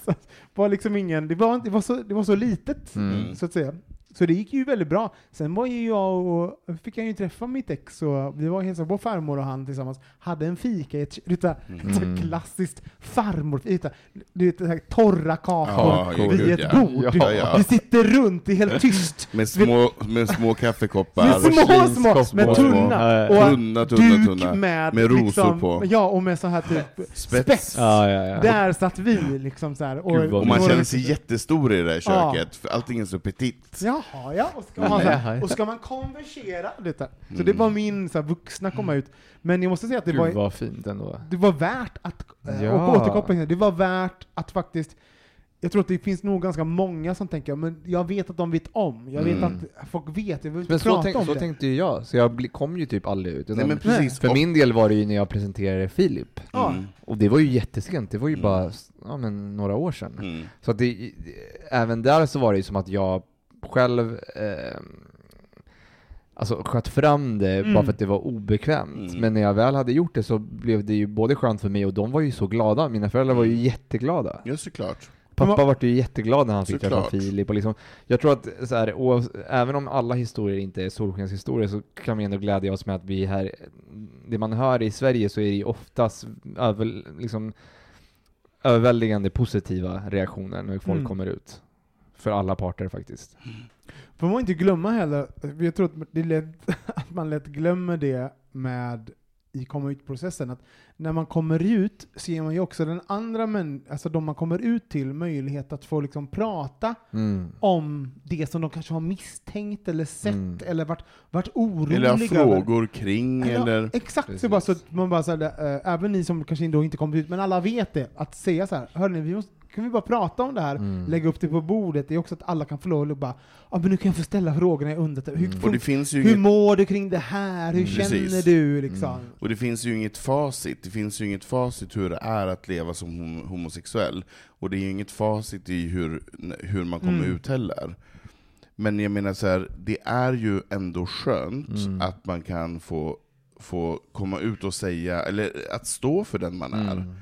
Speaker 1: var liksom ingen, det var, det var, så, det var så litet,
Speaker 2: Mm.
Speaker 1: så att säga. Så det gick ju väldigt bra. Sen var ju jag och, fick jag ju träffa mitt ex, och vi var och hälsade på farmor och han tillsammans, hade en fika i ett, här- ett så
Speaker 2: Mm.
Speaker 1: klassiskt farmorfika, du vet, det här torra kakor
Speaker 3: Ja,
Speaker 1: vid
Speaker 3: gud,
Speaker 1: ett
Speaker 3: ja.
Speaker 1: bord.
Speaker 3: Ja, ja.
Speaker 1: Vi sitter runt, det är helt tyst.
Speaker 3: Med små, med små kaffekoppar.
Speaker 1: Med små, små, med tunna. Och
Speaker 3: Tunna, tunna,
Speaker 1: duk
Speaker 3: tunna.
Speaker 1: med,
Speaker 3: Med rosor
Speaker 1: liksom,
Speaker 3: på.
Speaker 1: Ja, och med så här typ
Speaker 3: Spets.
Speaker 2: Ja, ja, ja.
Speaker 1: Där satt vi liksom så här.
Speaker 2: Vad
Speaker 3: Och man känner sig jättestor i det där
Speaker 1: Ja.
Speaker 3: köket, för allting är så petit.
Speaker 1: Jaha, ja. Och ska man, så här, och ska man konversera? Där. Så
Speaker 3: Mm.
Speaker 1: det var min så här, vuxna komma ut. Men jag måste säga att det
Speaker 2: Gud
Speaker 1: var,
Speaker 2: vad fint ändå.
Speaker 1: det var värt att, eh,
Speaker 2: Ja.
Speaker 1: och det, var värt att faktiskt jag tror att det finns nog ganska många som tänker, men jag vet att de vet om. Jag vet
Speaker 3: Mm.
Speaker 1: att folk vet, jag vill
Speaker 2: Men så,
Speaker 1: prata
Speaker 2: tänk,
Speaker 1: om
Speaker 2: så
Speaker 1: det.
Speaker 2: tänkte ju jag, så jag kom ju typ aldrig ut.
Speaker 3: Nej men precis.
Speaker 2: För
Speaker 3: Och-
Speaker 2: min del var det ju när jag presenterade Filip.
Speaker 3: Mm.
Speaker 2: Och det var ju jättesent, det var ju
Speaker 3: Mm.
Speaker 2: bara ja, men, några år sedan.
Speaker 3: Mm.
Speaker 2: Så att det, även där så var det ju som att jag själv eh, alltså sköt fram det
Speaker 1: Mm.
Speaker 2: bara för att det var obekvämt.
Speaker 3: Mm.
Speaker 2: Men när jag väl hade gjort det så blev det ju både skönt för mig och de var ju så glada. Mina föräldrar var ju
Speaker 3: Mm.
Speaker 2: jätteglada.
Speaker 3: Ja, såklart.
Speaker 2: Pappa
Speaker 1: Men-
Speaker 2: var ju jätteglad när han fick träffa. Filip och liksom, jag tror att så här, oav, även om alla historier inte är solskenshistorier så kan vi ändå glädja oss med att vi här, det man hör i Sverige så är det ju oftast över, liksom, överväldigande positiva reaktioner när folk
Speaker 1: Mm.
Speaker 2: kommer ut. För alla parter faktiskt. Mm.
Speaker 1: Får man inte glömma heller, jag tror att det lätt, att man lätt glömmer det med i komma ut-processen, att när man kommer ut ser man ju också den andra män, alltså de man kommer ut till, möjlighet att få liksom prata
Speaker 2: Mm.
Speaker 1: om det som de kanske har misstänkt eller sett
Speaker 2: Mm.
Speaker 1: eller varit, varit oroliga
Speaker 3: Eller ha
Speaker 1: över.
Speaker 3: frågor kring,
Speaker 1: Ja,
Speaker 3: eller...
Speaker 1: Exakt,
Speaker 2: Precis.
Speaker 1: så bara så man bara så här, äh, även ni som kanske då inte kommit ut, men alla vet det, att säga så här, hörni, vi måste, kan vi bara prata om det här,
Speaker 2: Mm.
Speaker 1: lägga upp det på bordet, det är också att alla kan få lov att bara, ja men nu kan jag få ställa frågorna jag undrar, hur,
Speaker 2: Mm.
Speaker 1: Hur
Speaker 3: inget,
Speaker 1: mår du kring det här, hur
Speaker 2: Mm.
Speaker 1: känner
Speaker 3: Precis.
Speaker 1: du liksom?
Speaker 2: Mm.
Speaker 3: och det finns ju inget facit. Det finns ju inget facit hur det är att leva som hom- homosexuell. Och det är ju inget facit i hur, hur man kommer
Speaker 1: Mm.
Speaker 3: ut heller. Men jag menar så här, det är ju ändå skönt
Speaker 2: Mm.
Speaker 3: att man kan få, få komma ut och säga, eller att stå för den man är.
Speaker 2: Mm.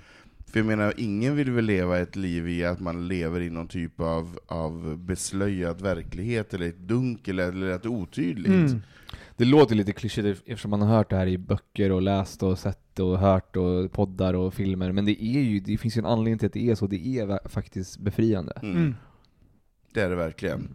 Speaker 3: För jag menar, ingen vill väl leva ett liv i att man lever i någon typ av, av beslöjad verklighet, eller ett dunkel, eller ett otydligt.
Speaker 1: Mm.
Speaker 2: Det låter lite klyschigt eftersom man har hört det här i böcker och läst och sett och hört och poddar och filmer, men det är ju, det finns ju en anledning till att det är så, det är faktiskt befriande.
Speaker 3: Mm.
Speaker 1: Mm.
Speaker 3: Det är det verkligen.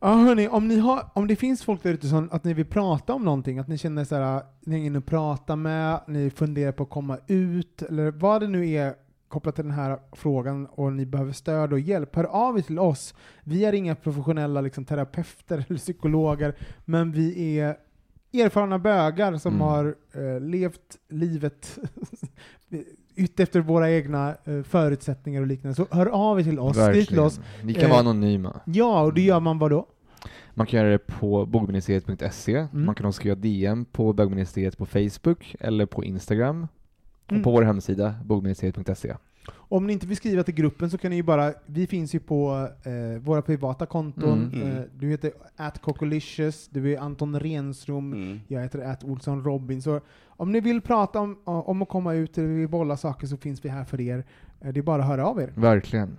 Speaker 1: Ja hörni, om, ni har, om det finns folk där ute som att ni vill prata om någonting, att ni känner så här, ni är inne och prata med, ni funderar på att komma ut, eller vad det nu är kopplat till den här frågan och ni behöver stöd och hjälp, hör av er till oss. Vi är inga professionella liksom, terapeuter eller psykologer, men vi är erfarna bögar som
Speaker 2: Mm.
Speaker 1: har eh, levt livet ut efter våra egna eh, förutsättningar och liknande. Så hör av er till oss, skriv till oss.
Speaker 2: Ni kan
Speaker 1: Eh,
Speaker 2: vara anonyma.
Speaker 1: Ja, och det gör man vad då?
Speaker 2: Man kan göra det på bogministeriet.se,
Speaker 1: Mm.
Speaker 2: man kan också göra DM på bögministeriet på Facebook eller på Instagram.
Speaker 1: Mm.
Speaker 2: På vår hemsida, bogministeriet.se.
Speaker 1: Om ni inte vill skriva till gruppen så kan ni ju bara, vi finns ju på eh, våra privata konton.
Speaker 3: Mm. Mm.
Speaker 1: Eh, du heter atcocolicious, du är Anton Rensrom,
Speaker 3: Mm.
Speaker 1: jag heter at Olsson Robin. Så om ni vill prata om, om att komma ut eller vill bolla saker så finns vi här för er. Eh, det är bara att höra av er.
Speaker 2: Verkligen.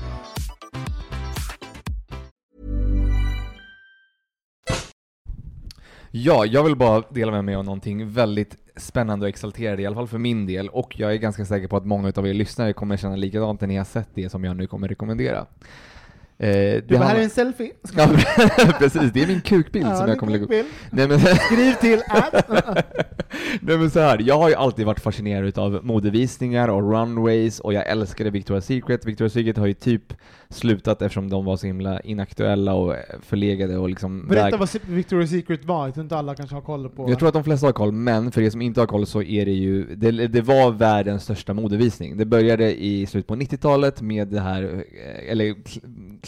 Speaker 2: Ja, jag vill bara dela med mig av någonting väldigt spännande och exalterande, i alla fall för min del, och jag är ganska säker på att många av er lyssnare kommer känna likadant när ni har sett det som jag nu kommer rekommendera. Eh, det
Speaker 1: Du, här
Speaker 2: handlar-
Speaker 1: är en selfie.
Speaker 2: Ja, precis, det är min kukbild
Speaker 1: Ja,
Speaker 2: som jag kommer lägga upp. Nej, men...
Speaker 1: Skriv till att...
Speaker 2: Nej men så här, jag har ju alltid varit fascinerad av modevisningar och runways och jag älskade Victoria's Secret. Victoria's Secret har ju typ slutat eftersom de var så himla inaktuella och förlegade och liksom
Speaker 1: Berätta
Speaker 2: väg-
Speaker 1: vad Victoria's Secret var, jag tror inte alla kanske har koll på.
Speaker 2: jag tror att de flesta har koll, men för er som inte har koll så är det ju, det, det var världens största modevisning. Det började i slutet på 90-talet med det här, eh, eller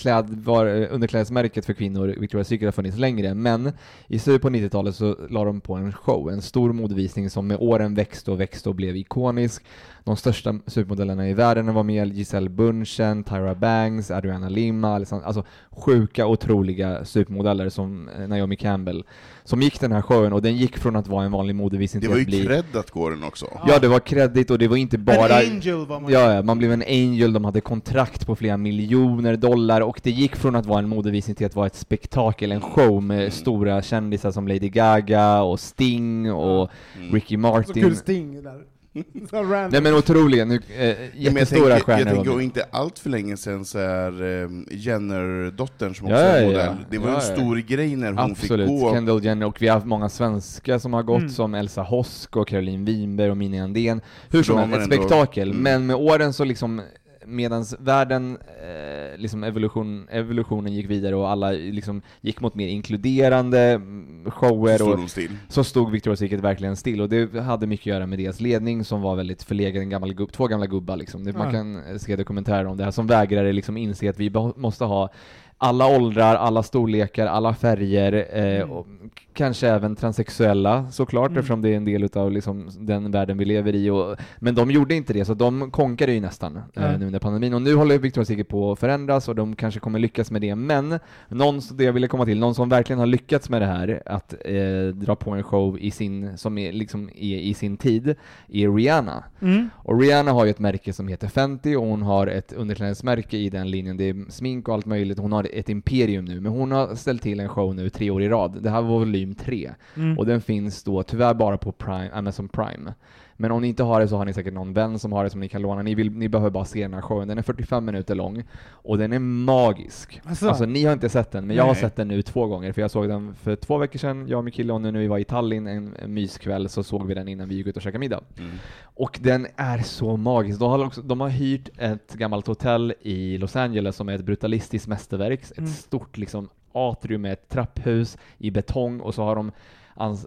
Speaker 2: kl- klädvar, eh, underklädesmärket för kvinnor, Victoria's Secret har funnits längre, men i slutet på 90-talet så la de på en show, en stor modevisning som med åren växte och växte och blev ikonisk. De största supermodellerna i världen var med, Giselle Bundchen, Tyra Banks, Adriana Lima, alltså sjuka, otroliga supermodeller som eh, Naomi Campbell, som gick den här showen och den gick från att vara en vanlig modevisning
Speaker 3: Det
Speaker 2: till
Speaker 3: var ju
Speaker 2: att bli...
Speaker 3: cred att gå den också.
Speaker 2: Ja, det var kredit och det var inte bara...
Speaker 1: En angel var man
Speaker 2: Ja, man blev en angel, de hade kontrakt på flera miljoner dollar och det gick från att vara en modevisning till att vara ett spektakel, en show med stora kändisar som Lady Gaga och Sting och Ricky
Speaker 1: Så
Speaker 2: Martin.
Speaker 1: kul sting där.
Speaker 2: Nej men otroliga, nu, eh,
Speaker 3: men jag
Speaker 2: jättestora
Speaker 3: tänker,
Speaker 2: stjärnor
Speaker 3: jag tänker, och inte allt för länge sedan så är eh, Jenner-dottern som också
Speaker 2: Ja,
Speaker 3: är
Speaker 2: ja,
Speaker 3: modell,
Speaker 2: ja.
Speaker 3: det var
Speaker 2: Ja,
Speaker 3: en
Speaker 2: ja.
Speaker 3: stor grej när hon
Speaker 2: Absolut,
Speaker 3: fick gå.
Speaker 2: Kendall Jenner, och vi har haft många svenska som har gått,
Speaker 1: Mm.
Speaker 2: som Elsa Hosk och Caroline Winberg och Mini Andén. Hur som helst, ett spektakel.
Speaker 3: Mm.
Speaker 2: Men med åren så liksom, medans världen, eh, liksom evolution, evolutionen gick vidare och alla liksom gick mot mer inkluderande mm, shower
Speaker 3: Så stod
Speaker 2: och
Speaker 3: still.
Speaker 2: så stod Victoria's Secret verkligen still och det hade mycket att göra med deras ledning som var väldigt förlegad, en gammal gubb, två gamla gubbar liksom. Det, man kan se dokumentärer om det här som vägrade liksom inse att vi måste ha alla åldrar, alla storlekar, alla färger, eh, och k- kanske även transsexuella såklart
Speaker 1: Mm.
Speaker 2: eftersom det är en del utav liksom den världen vi lever i. Och, men de gjorde inte det, så de konkade ju nästan eh, nu under pandemin. Och nu håller Victoria's Secret på att förändras och de kanske kommer lyckas med det. Men någon, det jag ville komma till, någon som verkligen har lyckats med det här, att eh, dra på en show i sin, som är liksom är i sin tid, är Rihanna.
Speaker 1: Mm.
Speaker 2: Och Rihanna har ju ett märke som heter Fenty och hon har ett underklädesmärke i den linjen. Det är smink och allt möjligt. Hon har ett imperium nu, men hon har ställt till en show nu tre år i rad. Det här var volym tre.
Speaker 1: Mm.
Speaker 2: Och den finns då tyvärr bara på Prime, Amazon Prime. Men om ni inte har det så har ni säkert någon vän som har det som ni kan låna. Ni, vill, ni behöver bara se den här showen. Den är 45 minuter lång och den är magisk.
Speaker 1: Asså?
Speaker 2: Alltså ni har inte sett den, men jag har
Speaker 3: Nej.
Speaker 2: sett den nu två gånger. För jag såg den för två veckor sedan, jag och min kille, och nu när vi var i Tallinn en, en myskväll så såg vi den innan vi gick ut och käkade middag.
Speaker 3: Mm.
Speaker 2: Och den är så magisk. De har, också, de har hyrt ett gammalt hotell i Los Angeles som är ett brutalistiskt mästerverk. Ett
Speaker 1: Mm.
Speaker 2: stort liksom atrium med ett trapphus i betong och så har de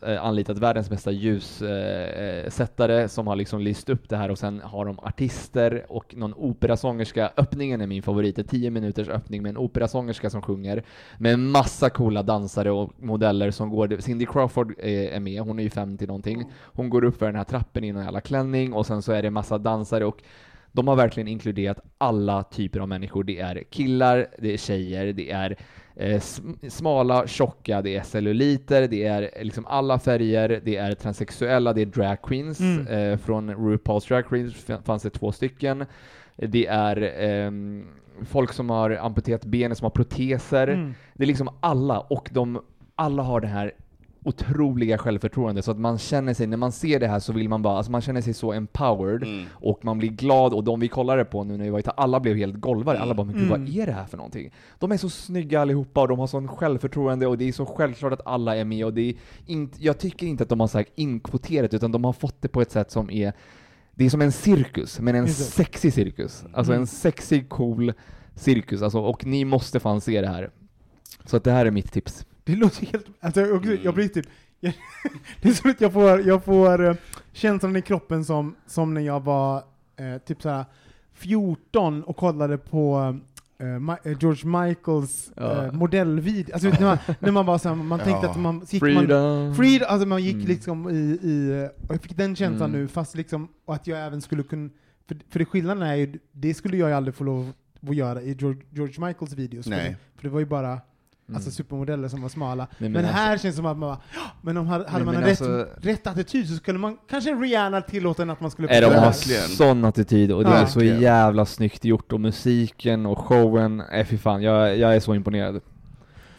Speaker 2: eh, anlitat världens bästa ljussättare eh, eh, som har liksom lyst upp det här och sen har de artister och någon operasångerska. Öppningen är min favorit, en 10 minuters öppning med en operasångerska som sjunger med en massa coola dansare och modeller som går. Cindy Crawford är, är med, hon är ju 50 någonting. Hon går upp för den här trappen i någon jävla klänning och sen så är det massa dansare och de har verkligen inkluderat alla typer av människor. Det är killar, det är tjejer, det är eh, sm- smala, tjocka, det är celluliter, det är liksom alla färger, det är transsexuella, det är drag queens.
Speaker 1: Mm.
Speaker 2: Eh, från RuPaul's Drag Queens fanns det två stycken. Det är ehm, folk som har amputerat benen, som har proteser.
Speaker 1: Mm.
Speaker 2: Det är liksom alla, och de alla har det här otroliga självförtroende så att man känner sig, när man ser det här så vill man bara, alltså man känner sig så empowered
Speaker 3: Mm.
Speaker 2: och man blir glad och de vi kollade på nu när vi var i Ta- alla blev helt golvade. Alla bara, men gud
Speaker 1: Mm.
Speaker 2: vad är det här för någonting? De är så snygga allihopa och de har sån självförtroende och det är så självklart att alla är med och det är inte, jag tycker inte att de har så här inkvoterat utan de har fått det på ett sätt som är, det är som en cirkus, men en sexig cirkus. Alltså
Speaker 1: Mm.
Speaker 2: en sexig, cool cirkus, alltså, och ni måste fan se det här. Så att det här är mitt tips.
Speaker 1: Det låter helt... Alltså, jag, också, jag blir typ... Jag, det är så att jag får, jag får eh, känslan i kroppen som, som när jag var eh, typ såhär 14 och kollade på eh, eh, George Michaels
Speaker 2: Ja.
Speaker 1: eh, modellvideo. Alltså, när, man, när man var såhär, man tänkte
Speaker 3: Ja.
Speaker 1: att man... gick Man,
Speaker 2: Freedom.
Speaker 1: freedom, alltså man gick
Speaker 2: Mm.
Speaker 1: liksom i, i... Och jag fick den känslan
Speaker 2: Mm.
Speaker 1: nu, fast liksom, och att jag även skulle kunna... För, för det skillnaden är ju, det skulle jag ju aldrig få lov att göra i George, George Michaels videos.
Speaker 3: Nej.
Speaker 1: För, det, för det var ju bara
Speaker 2: Mm.
Speaker 1: alltså supermodeller som var smala.
Speaker 2: Nej,
Speaker 1: Men,
Speaker 2: men
Speaker 1: här
Speaker 2: alltså-
Speaker 1: känns det som att man bara, "Ja, men om hade, hade
Speaker 2: Nej,
Speaker 1: man
Speaker 2: men
Speaker 1: en
Speaker 2: alltså-
Speaker 1: rätt, rätt attityd så skulle man, kanske Rihanna tillåta en att man skulle
Speaker 2: Är de har sån attityd och det
Speaker 1: Ja.
Speaker 2: är så
Speaker 3: Verkligen.
Speaker 2: jävla snyggt gjort och musiken och showen, äh, fy fan, jag, jag är så imponerad.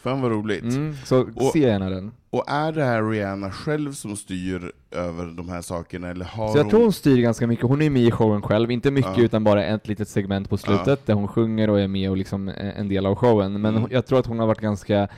Speaker 3: Fan vad roligt.
Speaker 2: Mm, så
Speaker 3: Och-
Speaker 2: se gärna den.
Speaker 3: Och är det här Rihanna själv som styr över de här sakerna, eller har
Speaker 2: Så jag
Speaker 3: hon...
Speaker 2: tror hon styr ganska mycket, hon är med i showen själv, inte mycket
Speaker 3: Ja.
Speaker 2: utan bara ett litet segment på slutet
Speaker 3: Ja.
Speaker 2: där hon sjunger och är med och liksom en del av showen. Men
Speaker 3: Mm.
Speaker 2: jag tror att hon har varit ganska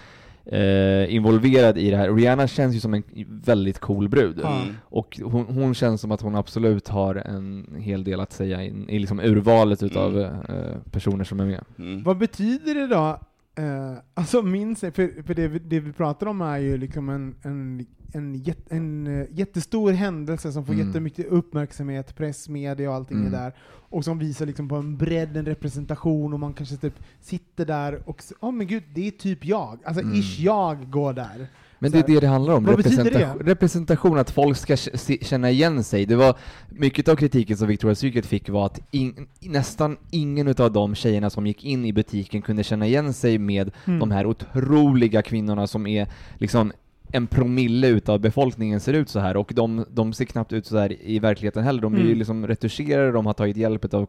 Speaker 2: eh, involverad i det här. Rihanna känns ju som en väldigt cool brud.
Speaker 3: Mm.
Speaker 2: Och hon, hon känns som att hon absolut har en hel del att säga i, i liksom urvalet utav
Speaker 3: Mm.
Speaker 2: eh, personer som är med.
Speaker 3: Mm.
Speaker 1: Vad betyder det då? Eh, alltså minns jag, för, för det, vi- det vi pratar om är ju liksom en, en, en, jät, en eh, jättestor händelse som får
Speaker 2: Mm.
Speaker 1: jättemycket uppmärksamhet, press, media och allting
Speaker 2: Mm.
Speaker 1: är där. Och som visar liksom på en bredd, en representation och man kanske typ sitter där och åh men gud, det är typ jag. Alltså
Speaker 2: Mm.
Speaker 1: ish jag går där.
Speaker 2: Men det är det det handlar om, representation,
Speaker 1: det?
Speaker 2: representation, att folk ska känna igen sig. Det var mycket av kritiken som Victoria's Secret fick var att in, nästan ingen av de tjejerna som gick in i butiken kunde känna igen sig med
Speaker 1: Mm.
Speaker 2: de här otroliga kvinnorna som är liksom en promille utav befolkningen ser ut så här och de, de ser knappt ut så här i verkligheten heller. De är ju
Speaker 1: Mm.
Speaker 2: liksom retuscherade, de har tagit hjälp av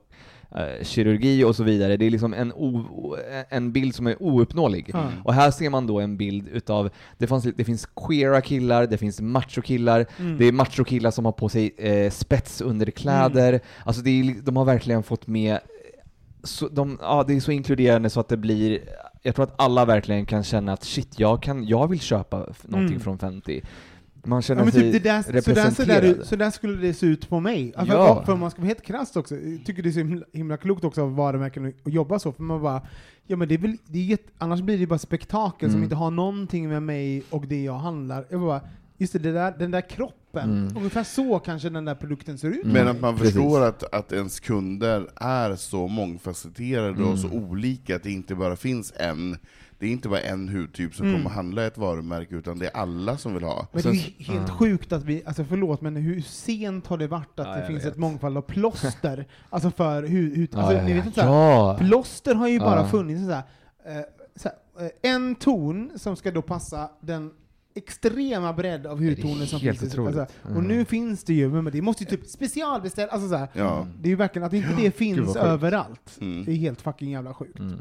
Speaker 2: eh, kirurgi och så vidare. Det är liksom en, o, en bild som är ouppnåelig.
Speaker 1: Ja.
Speaker 2: Och här ser man då en bild utav, det, fanns, det finns queera killar, det finns machokillar,
Speaker 1: Mm.
Speaker 2: det är machokillar som har på sig eh, spetsunderkläder, alltså det är, de har verkligen fått med, så, de, ja, det är så inkluderande så att det blir, jag tror att alla verkligen kan känna att shit, jag, kan, jag vill köpa någonting
Speaker 1: Mm.
Speaker 2: från Fenty. Man känner
Speaker 1: Ja, men
Speaker 2: sig
Speaker 1: typ det där, så, där, så,
Speaker 2: representerad.
Speaker 1: där, så där skulle det se ut på mig. Alltså,
Speaker 2: Ja.
Speaker 1: för, om man ska vara helt krasst också, jag tycker det är så himla, himla klokt också av varumärken att- jobba så, för man bara, ja men det är väl, det är jätte, annars blir det bara spektakel som
Speaker 2: Mm.
Speaker 1: inte har någonting med mig och det jag handlar. Jag bara, just det, det där, den där kroppen,
Speaker 2: Mm.
Speaker 1: ungefär så kanske den där produkten ser ut.
Speaker 2: Mm.
Speaker 3: Men att man
Speaker 2: precis.
Speaker 3: förstår att, att ens kunder är så mångfacetterade
Speaker 2: Mm.
Speaker 3: och så olika, att det inte bara finns en, det är inte bara en hudtyp som
Speaker 1: Mm.
Speaker 3: kommer handla ett varumärke, utan det är alla som vill ha.
Speaker 1: Men det är helt
Speaker 2: ja.
Speaker 1: sjukt att vi, alltså förlåt, men hur sent har det varit att
Speaker 2: Ja,
Speaker 1: det finns
Speaker 2: vet.
Speaker 1: ett mångfald av plåster? alltså för hur
Speaker 2: Ja,
Speaker 1: alltså,
Speaker 2: ja,
Speaker 1: ni
Speaker 2: ja.
Speaker 1: vet inte så här,
Speaker 2: ja.
Speaker 1: Plåster har ju bara
Speaker 2: Ja.
Speaker 1: funnits så här, eh, så här, eh, en ton som ska då passa den extrema bredd av hudtoner som
Speaker 2: helt
Speaker 1: finns.
Speaker 2: otroligt.
Speaker 1: Alltså, och
Speaker 2: Mm.
Speaker 1: nu finns det ju, men det måste ju typ specialbeställas, alltså
Speaker 3: Ja.
Speaker 1: det är ju verkligen att inte det finns överallt.
Speaker 3: Mm.
Speaker 1: Det är helt fucking jävla sjukt.
Speaker 2: Mm.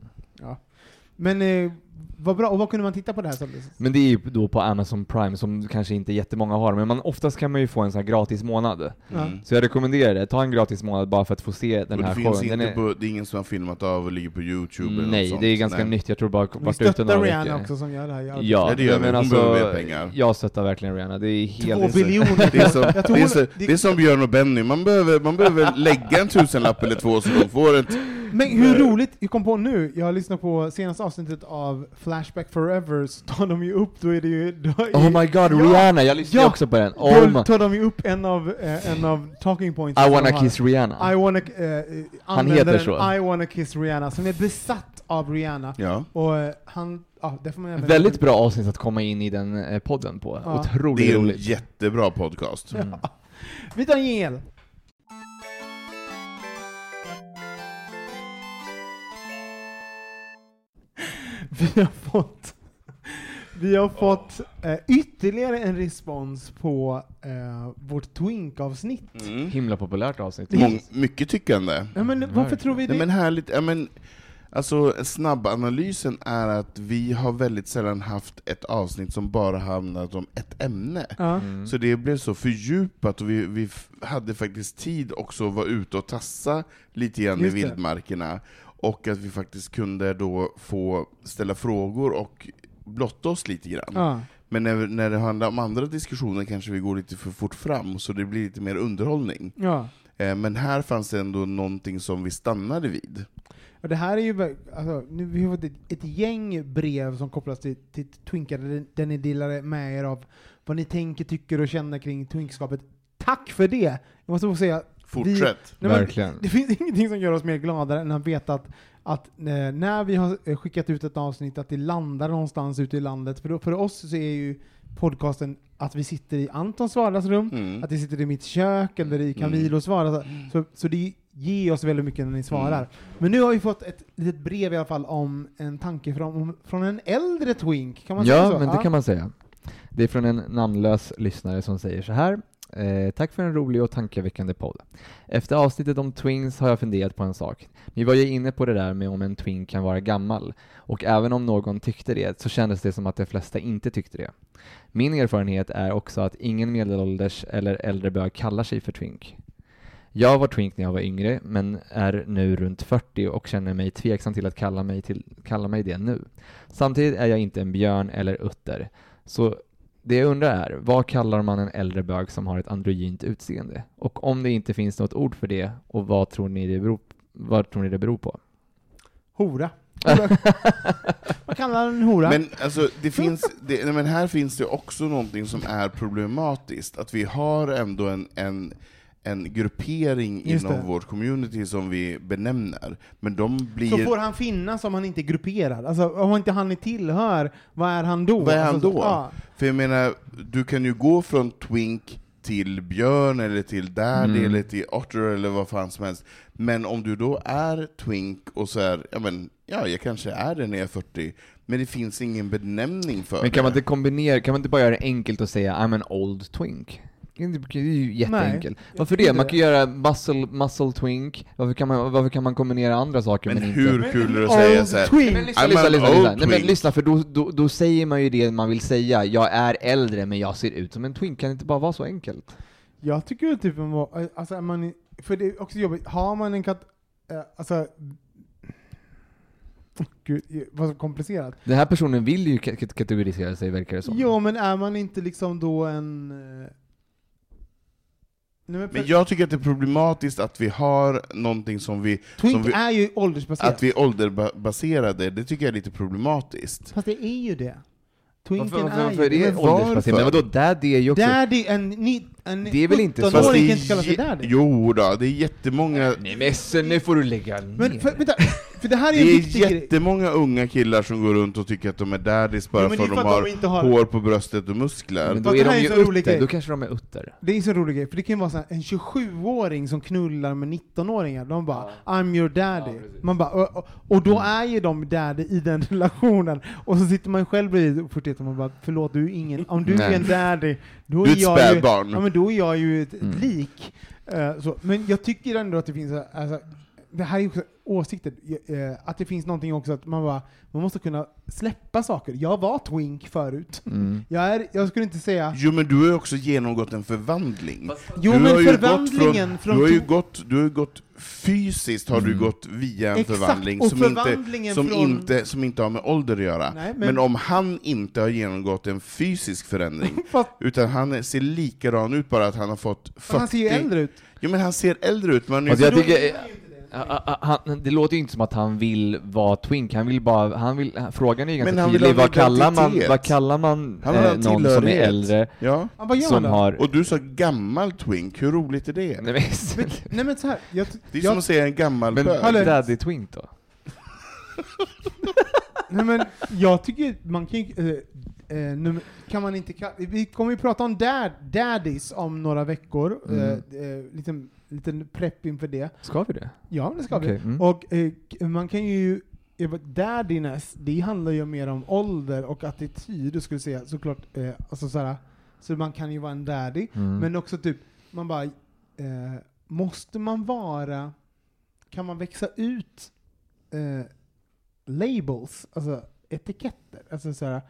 Speaker 1: Men eh, vad bra, och vad kunde man titta på det här som?
Speaker 2: Men det är ju då på Amazon Prime som kanske inte jättemånga har, men man, oftast kan man ju få en sån här gratis månad.
Speaker 3: Mm.
Speaker 2: Så jag rekommenderar det, ta en gratis månad bara för att få se den
Speaker 3: och
Speaker 2: här showen. Den
Speaker 3: inte
Speaker 2: är,
Speaker 3: på, det är ingen som har filmat av och ligger på Youtube eller något
Speaker 2: nej,
Speaker 3: sånt.
Speaker 2: det är ganska
Speaker 3: Nej.
Speaker 2: nytt, jag tror bara
Speaker 1: Vi
Speaker 2: varit ute några
Speaker 1: Rihanna
Speaker 2: veckor.
Speaker 1: också som gör det här. Jag-
Speaker 2: Ja,
Speaker 3: det gör vi.
Speaker 2: men alltså,
Speaker 3: pengar.
Speaker 2: jag stöttar verkligen Rihanna, det är helt...
Speaker 1: Två biljoner.
Speaker 3: Det är, som, det, är
Speaker 1: hon-
Speaker 3: så,
Speaker 1: det-
Speaker 3: det är som Björn och Benny, man behöver, man behöver lägga en tusenlapp eller två så de får ett...
Speaker 1: Men hur roligt, jag kom på nu, jag lyssnar på senaste avsnittet av Flashback Forever, så tar de ju upp, då är det ju... Då är,
Speaker 2: Oh my god,
Speaker 1: Ja,
Speaker 2: Rihanna! Jag lyssnade
Speaker 1: ja,
Speaker 2: också på den.
Speaker 1: Då
Speaker 2: Oh my...
Speaker 1: tar de ju upp en av, eh, en av talking points
Speaker 2: I wanna kiss Rihanna.
Speaker 1: I wanna, eh,
Speaker 2: Han heter
Speaker 1: den,
Speaker 2: så.
Speaker 1: I wanna kiss Rihanna, som är besatt av Rihanna.
Speaker 3: Ja.
Speaker 1: Och eh, han, ja, det får man även...
Speaker 2: Väldigt bra avsnitt att komma in i den eh, podden på.
Speaker 1: Ja.
Speaker 2: Otroligt
Speaker 3: Det är en
Speaker 2: roligt.
Speaker 3: jättebra podcast.
Speaker 1: Ja. Vi tar en jingel. Vi har fått, vi har fått eh, ytterligare en respons på eh, vårt Twink-avsnitt.
Speaker 3: Mm.
Speaker 2: Himla populärt avsnitt.
Speaker 3: Mång, mycket tyckande.
Speaker 1: Ja, men varför tror vi det?
Speaker 3: Nej, men härligt. Ja, men, alltså, snabbanalysen är att vi har väldigt sällan haft ett avsnitt som bara handlat om ett ämne.
Speaker 1: ja.
Speaker 2: Mm.
Speaker 3: Så det blev så fördjupat, och vi, vi hade faktiskt tid också att vara ute och tassa lite grann i
Speaker 1: Just det.
Speaker 3: Och att vi faktiskt kunde då få ställa frågor och blotta oss lite grann.
Speaker 1: Ja.
Speaker 3: Men när, när det handlar om andra diskussioner kanske vi går lite för fort fram, så det blir lite mer underhållning.
Speaker 1: ja.
Speaker 3: Eh, men här fanns det ändå någonting som vi stannade vid.
Speaker 1: Och det här är ju, alltså, nu, vi har fått ett, ett gäng brev som kopplas till, till Twinkar, där, där ni delar med er av vad ni tänker, tycker och känner kring Twinkskapet. Tack för det! Jag måste få säga,
Speaker 3: Fortsätt.
Speaker 1: Nej, men
Speaker 2: Verkligen.
Speaker 1: Det finns ingenting som gör oss mer gladare än att veta att, att eh, när vi har eh, skickat ut ett avsnitt, att det landar någonstans ute i landet. För, då, för oss så är ju podcasten att vi sitter i Antons vardagsrum,
Speaker 3: Mm.
Speaker 1: att vi sitter i mitt kök eller i Camilos vardagsrum. Så, så det ger oss väldigt mycket när ni svarar.
Speaker 3: Mm.
Speaker 1: Men nu har vi fått ett litet brev i alla fall om en tanke från, från en äldre twink, kan man säga
Speaker 2: Ja,
Speaker 1: så?
Speaker 2: men det kan man säga. Det är från en namnlös lyssnare som säger så här. Eh, tack för en rolig och tankeväckande podd. Efter avsnittet om twins har jag funderat på en sak. Vi var ju inne på det där med om en twin kan vara gammal, och även om någon tyckte det så kändes det som att de flesta inte tyckte det. Min erfarenhet är också att ingen medelålders eller äldre bög kallar sig för twink. Jag var twink när jag var yngre, men är nu runt 40 och känner mig tveksam till att kalla mig, till, kalla mig det nu. Samtidigt är jag inte en björn eller utter. Så det jag undrar är, vad kallar man en äldre bög som har ett androgynt utseende? Och om det inte finns något ord för det, och vad tror ni det beror, vad tror ni det beror på?
Speaker 1: Hora. Vad kallar en hora?
Speaker 3: Men alltså, det finns, det, nej, men här finns det också någonting som är problematiskt, att vi har ändå en, en, en gruppering
Speaker 1: Just
Speaker 3: inom
Speaker 1: det.
Speaker 3: vårt community som vi benämner, men de blir...
Speaker 1: Så får han finnas om han inte är grupperad? Alltså om inte han är tillhör, vad är han då?
Speaker 3: Vad är han
Speaker 1: alltså,
Speaker 3: då?
Speaker 1: Ja.
Speaker 3: För jag menar, du kan ju gå från twink till björn, eller till daddy,
Speaker 2: Mm.
Speaker 3: eller till otter, eller vad fan som helst. Men om du då är twink och så är, ja men, ja jag kanske är det när jag är 40, men det finns ingen benämning för
Speaker 2: Men kan man
Speaker 3: det.
Speaker 2: inte kombinera, kan man inte bara göra det enkelt och säga I'm an old twink? Det är ju jätteenkelt.
Speaker 1: jag
Speaker 2: Varför det? Man
Speaker 1: det.
Speaker 2: kan göra muscle, muscle twink, varför kan, man, varför kan man kombinera andra saker
Speaker 3: Men
Speaker 2: men, inte?
Speaker 3: hur kul är det att säga så här,
Speaker 1: twink.
Speaker 2: Men lyssna,
Speaker 3: I'm
Speaker 2: lyssna, lyssna, lyssna. Nej, men lyssna för då, då, då säger man ju det man vill säga. Jag är äldre men jag ser ut som en twink, kan det inte bara vara så enkelt?
Speaker 1: Jag tycker ju typ alltså är man, för det är också jobbigt, har man en katt, eh, alltså, gud, vad så komplicerat.
Speaker 2: Den här personen vill ju ka- ka- kategorisera sig verkar det som.
Speaker 1: Jo, men är man inte liksom då en... Nej, men
Speaker 3: jag tycker att det är problematiskt att vi har någonting som vi,
Speaker 1: Twink
Speaker 3: som vi
Speaker 1: är ju åldersbaserat.
Speaker 3: att vi är ålderbaserade, det tycker jag är lite problematiskt.
Speaker 1: Fast det är ju det. Twinken
Speaker 2: Varför, varför,
Speaker 1: är
Speaker 2: varför
Speaker 1: ju
Speaker 2: är det
Speaker 3: Men
Speaker 2: åldersbaserat? Men vadå, daddy är ju också...
Speaker 1: Daddy, en, ni, en
Speaker 2: Det är väl inte så?
Speaker 1: 17-åring
Speaker 3: det
Speaker 1: kan inte kalla sig
Speaker 3: är,
Speaker 1: daddy.
Speaker 3: jo då, det är jättemånga,
Speaker 2: Nej men sen, nu får du lägga ner.
Speaker 1: Men för, vänta, för det här är
Speaker 3: det
Speaker 1: en
Speaker 3: är
Speaker 1: viktig grej.
Speaker 3: jättemånga unga killar som går runt och tycker att de är daddies bara
Speaker 1: det
Speaker 3: för att de har,
Speaker 1: de inte har-
Speaker 3: hår på bröstet och muskler.
Speaker 2: Men då är de
Speaker 1: är
Speaker 2: ju
Speaker 1: så rolig
Speaker 2: utter,
Speaker 1: grej.
Speaker 2: då kanske de är utter.
Speaker 1: Det är en så rolig grej, för det kan ju vara så här, en 27-åring som knullar med 19-åringar, de bara 'I'm your daddy' Man bara, och, och, och då är ju de daddy i den relationen, och så sitter man själv bredvid 41 och man bara 'förlåt, du är ingen, om du
Speaker 2: Nej.
Speaker 1: är en daddy, då
Speaker 3: Du är
Speaker 1: jag ju, ja, men då är jag ju ett,
Speaker 2: Mm.
Speaker 1: lik' så, Men jag tycker ändå att det finns, alltså, det här är ju också åsikter, eh, att det finns någonting också att man bara, man måste kunna släppa saker. Jag var twink förut.
Speaker 2: Mm.
Speaker 1: Jag, är, jag skulle inte säga
Speaker 3: Jo men du har ju också genomgått en förvandling.
Speaker 1: Jo
Speaker 3: du
Speaker 1: men förvandlingen
Speaker 3: från,
Speaker 1: från,
Speaker 3: du har ju gått, du har ju gått fysiskt har du
Speaker 2: Mm.
Speaker 3: gått via en
Speaker 1: Exakt,
Speaker 3: förvandling som, inte, som,
Speaker 1: från-
Speaker 3: inte, som inte har med ålder att göra.
Speaker 1: Nej,
Speaker 3: men...
Speaker 1: men-
Speaker 3: om han inte har genomgått en fysisk förändring,
Speaker 1: Fast
Speaker 3: utan han ser likadan ut bara att han har fått 40...
Speaker 1: han ser ju äldre ut.
Speaker 3: Jo men han ser äldre ut, men
Speaker 2: Alltså, jag tycker, eh, han, det låter ju inte som att han vill vara twink, han vill bara, han vill, frågan är ju
Speaker 3: Men
Speaker 2: ganska tydlig, vad kallar man, vad kallar man
Speaker 3: Han
Speaker 2: eh, någon som är äldre,
Speaker 3: Ja.
Speaker 1: Gör
Speaker 2: som har...
Speaker 3: Och du sa gammal twink, hur roligt är det?
Speaker 2: Nej men,
Speaker 1: Men, nej men så här, jag,
Speaker 3: Det är
Speaker 1: jag,
Speaker 3: som att säga en gammal
Speaker 2: men
Speaker 3: bög.
Speaker 1: Hallå.
Speaker 2: daddy twink då?
Speaker 1: nej men jag tycker man kan eh, eh, nu kan man inte ka- vi kommer ju prata om dad, daddies om några veckor,
Speaker 2: Mm.
Speaker 1: eh, eh, liten, liten prepp inför det.
Speaker 2: Ska vi det?
Speaker 1: Ja, det ska
Speaker 2: Okej,
Speaker 1: vi.
Speaker 2: mm.
Speaker 1: Och eh, man kan ju, eh, daddiness, det handlar ju mer om ålder och attityd, du skulle säga, såklart, eh, alltså såhär, så man kan ju vara en daddy,
Speaker 2: Mm.
Speaker 1: Men också typ, man bara, eh, måste man vara, kan man växa ut eh, labels, alltså etiketter? Alltså såhär,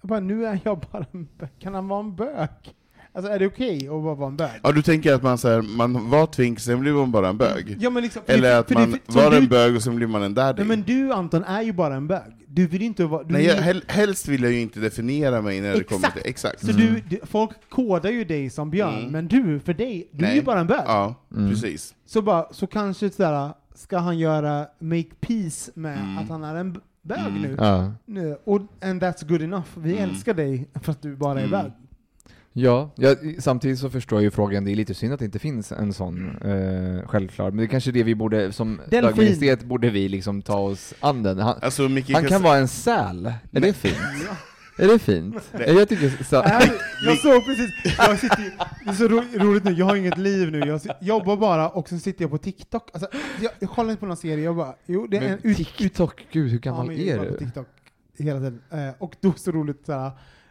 Speaker 1: jag bara, nu är jag bara en bö- kan han vara en bök? Alltså är det okej att bara vara en bög?
Speaker 3: Ja, du tänker att man, så här, man var twink, sen blir man bara en bög?
Speaker 1: Ja, men liksom,
Speaker 3: Eller
Speaker 1: det-
Speaker 3: att
Speaker 1: för det-
Speaker 3: man
Speaker 1: för- som
Speaker 3: var
Speaker 1: du-
Speaker 3: en bög och sen blir man en
Speaker 1: Nej
Speaker 3: daddy?
Speaker 1: men du Anton är ju bara en bög. Du vill inte vara... Du
Speaker 3: Nej, jag,
Speaker 1: är-
Speaker 3: hel, helst vill jag ju inte definiera mig när det kommer till... Exakt.
Speaker 1: Så du, du, folk kodar ju dig som björn,
Speaker 3: Mm.
Speaker 1: men du, för dig, du är
Speaker 3: Nej.
Speaker 1: ju bara en bög.
Speaker 3: Ja,
Speaker 2: Mm.
Speaker 3: precis.
Speaker 1: Så, bara, så kanske sådär, ska han göra make peace med
Speaker 3: Mm.
Speaker 1: att han är en b- bög
Speaker 3: Mm.
Speaker 1: nu.
Speaker 2: Ja.
Speaker 1: nu. Och, and that's good enough. Vi
Speaker 3: Mm.
Speaker 1: älskar dig för att du bara är
Speaker 3: Mm.
Speaker 1: bög.
Speaker 2: Ja, ja, samtidigt så förstår jag ju frågan, det är lite synd att det inte finns en sån eh, självklar, men det är kanske det vi borde, som
Speaker 1: Delfin.
Speaker 2: bögministeriet borde vi liksom ta oss an den. Han,
Speaker 3: Alltså,
Speaker 2: han kan vara en säl, är det fint? Är det fint?
Speaker 3: Nej.
Speaker 2: Jag tycker så,
Speaker 1: jag såg precis, jag sitter, ju- det är så ro, roligt nu, jag har inget liv nu, jag jobbar bara och så sitter jag på TikTok. Alltså, jag, jag kollar inte på någon serie, jag bara, jo det är en
Speaker 2: men
Speaker 1: ut, ut,
Speaker 2: TikTok, gud hur
Speaker 1: Ja,
Speaker 2: gammal
Speaker 1: men jag
Speaker 2: är
Speaker 1: jobbar på
Speaker 2: du?
Speaker 1: TikTok hela tiden. Eh, och då så roligt såhär,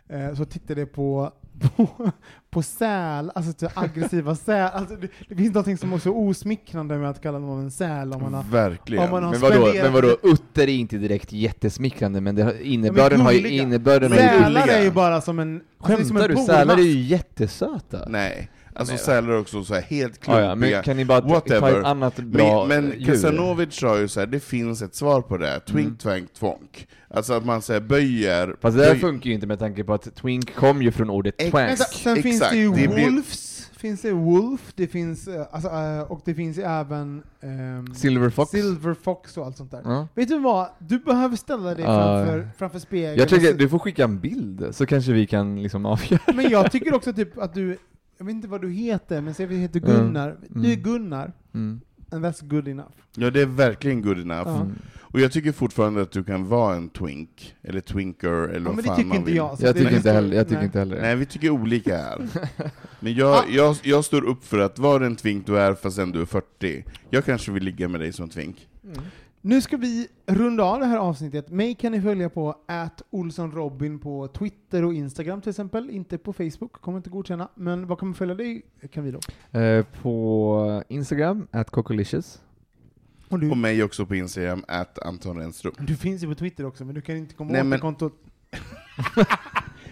Speaker 1: eh, så tittade jag på, på, på säl, alltså så aggressiva säl. Alltså, det, det finns något som är så osmickrande med att kalla någon en säl om man har
Speaker 3: Verkligen.
Speaker 1: Om man har
Speaker 2: Men vadå,
Speaker 1: spenderat-
Speaker 2: men vadå, utter är inte direkt jättesmickrande, men det, har- innebörden har ju,
Speaker 1: gulliga.
Speaker 2: innebörden har ju
Speaker 1: Sälar är ju bara som en... alltså, det är som
Speaker 2: Skämtar
Speaker 1: en
Speaker 2: du? Sälar är ju jättesöta.
Speaker 3: Nej, alltså
Speaker 2: Nej,
Speaker 3: sälar är också så här helt klumpiga.
Speaker 2: ja, men kan ni bara ta
Speaker 3: Whatever.
Speaker 2: ett annat bra
Speaker 3: men? Kasanovic sa ju så här, det finns ett svar på det, twink,
Speaker 2: Mm.
Speaker 3: twank, twonk. Alltså att man säger böjer...
Speaker 2: Fast det där
Speaker 3: böj-
Speaker 2: funkar ju inte med tanke på att twink kom ju från ordet
Speaker 3: Ex-
Speaker 2: twank.
Speaker 1: Men sen, sen finns
Speaker 3: Exakt,
Speaker 1: det ju
Speaker 3: det blir-
Speaker 1: Wolves, finns det Wolf, det finns, eh, alltså, eh, och det finns även ehm,
Speaker 2: Silver Fox.
Speaker 1: Silver Fox och allt sånt där.
Speaker 2: Ja.
Speaker 1: Vet du vad? Du behöver ställa dig framför, framför spegeln.
Speaker 2: Jag tycker du får skicka en bild, så kanske vi kan liksom avgöra.
Speaker 1: Men jag tycker också typ att du, jag vet inte vad du heter, men säg att du heter
Speaker 2: Mm.
Speaker 1: Gunnar. Du är
Speaker 2: Mm.
Speaker 1: Gunnar,
Speaker 2: Mm.
Speaker 1: and that's good enough.
Speaker 3: Ja, det är verkligen good enough.
Speaker 2: Mm.
Speaker 3: Och jag tycker fortfarande att du kan vara en twink, eller twinker, eller
Speaker 1: Ja,
Speaker 3: vad
Speaker 1: men det
Speaker 3: fan
Speaker 1: tycker
Speaker 3: man
Speaker 1: inte
Speaker 3: vill.
Speaker 1: jag. så
Speaker 2: Jag tycker inte heller, jag tycker
Speaker 1: nej.
Speaker 2: inte heller
Speaker 3: Nej, vi tycker olika här. Men
Speaker 1: Ah.
Speaker 3: jag, jag, jag står upp för att vara den twink du är fastän du är 40. Jag kanske vill ligga med dig som twink.
Speaker 1: Nu ska vi runda av det här avsnittet. Mig kan ni följa på @olssonrobin på Twitter och Instagram till exempel, inte på Facebook, kommer inte godkänna. Men vad kan man följa dig, Camilo?
Speaker 2: Eh, På Instagram, at cocolicious.
Speaker 1: Och du,
Speaker 3: Och mig också på Instagram, at Anton Renström.
Speaker 1: du finns ju på Twitter också, men du kan inte komma
Speaker 3: Nej,
Speaker 1: åt
Speaker 3: men-
Speaker 1: det kontot.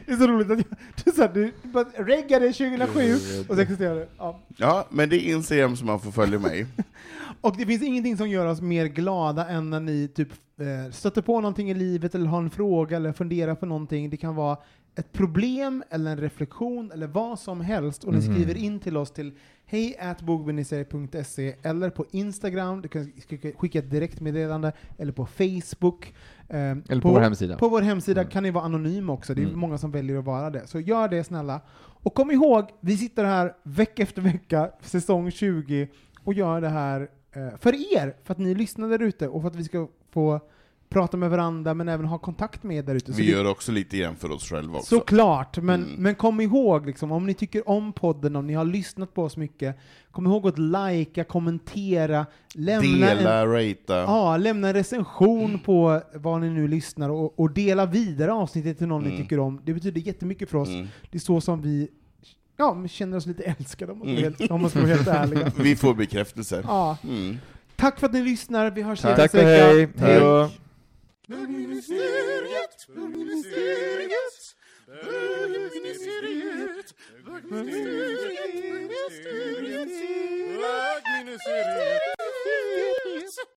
Speaker 1: det är så roligt att jag, du, så här, du bara reggade 2007 och så existerar det. Ja.
Speaker 3: Ja, men det är Instagram som man får följa mig.
Speaker 1: Och det finns ingenting som gör oss mer glada än när ni typ eh, stöter på någonting i livet eller har en fråga eller funderar på någonting. Det kan vara ett problem eller en reflektion eller vad som helst och ni
Speaker 2: Mhm.
Speaker 1: skriver in till oss till hej eller på Instagram, du kan skicka- ett direktmeddelande eller på Facebook. eh,
Speaker 2: Eller på vår hemsida.
Speaker 1: På vår hemsida
Speaker 2: Mm.
Speaker 1: kan ni vara anonym också, det är
Speaker 2: Mm.
Speaker 1: många som väljer att vara det. Så gör det snälla. Och kom ihåg, vi sitter här vecka efter vecka, säsong 20, och gör det här för er, för att ni lyssnar där ute och för att vi ska få prata med varandra men även ha kontakt med er där ute.
Speaker 3: Vi
Speaker 1: det-
Speaker 3: gör också lite grann för oss själva också.
Speaker 1: Såklart, men,
Speaker 3: Mm.
Speaker 1: men kom ihåg, liksom, om ni tycker om podden, om ni har lyssnat på oss mycket, kom ihåg att likea, kommentera, lämna en,
Speaker 3: Dela, ratea.
Speaker 1: ja, lämna en recension på vad ni nu lyssnar och, och dela vidare avsnittet till någon ni
Speaker 3: Mm.
Speaker 1: tycker om. Det betyder jättemycket för oss.
Speaker 3: Mm.
Speaker 1: Det är så som vi ja, men känner oss lite älskade om
Speaker 3: Mm.
Speaker 1: helt, om man ska vara helt ärliga.
Speaker 3: Vi får bekräftelse.
Speaker 1: Ja.
Speaker 3: Mm.
Speaker 1: Tack för att ni lyssnar, vi hörs
Speaker 2: Tack
Speaker 1: nästa
Speaker 2: och
Speaker 1: vecka.
Speaker 2: hej! Hej då!
Speaker 4: Bögministeriet, bögministeriet, bögministeriet, bögministeriet.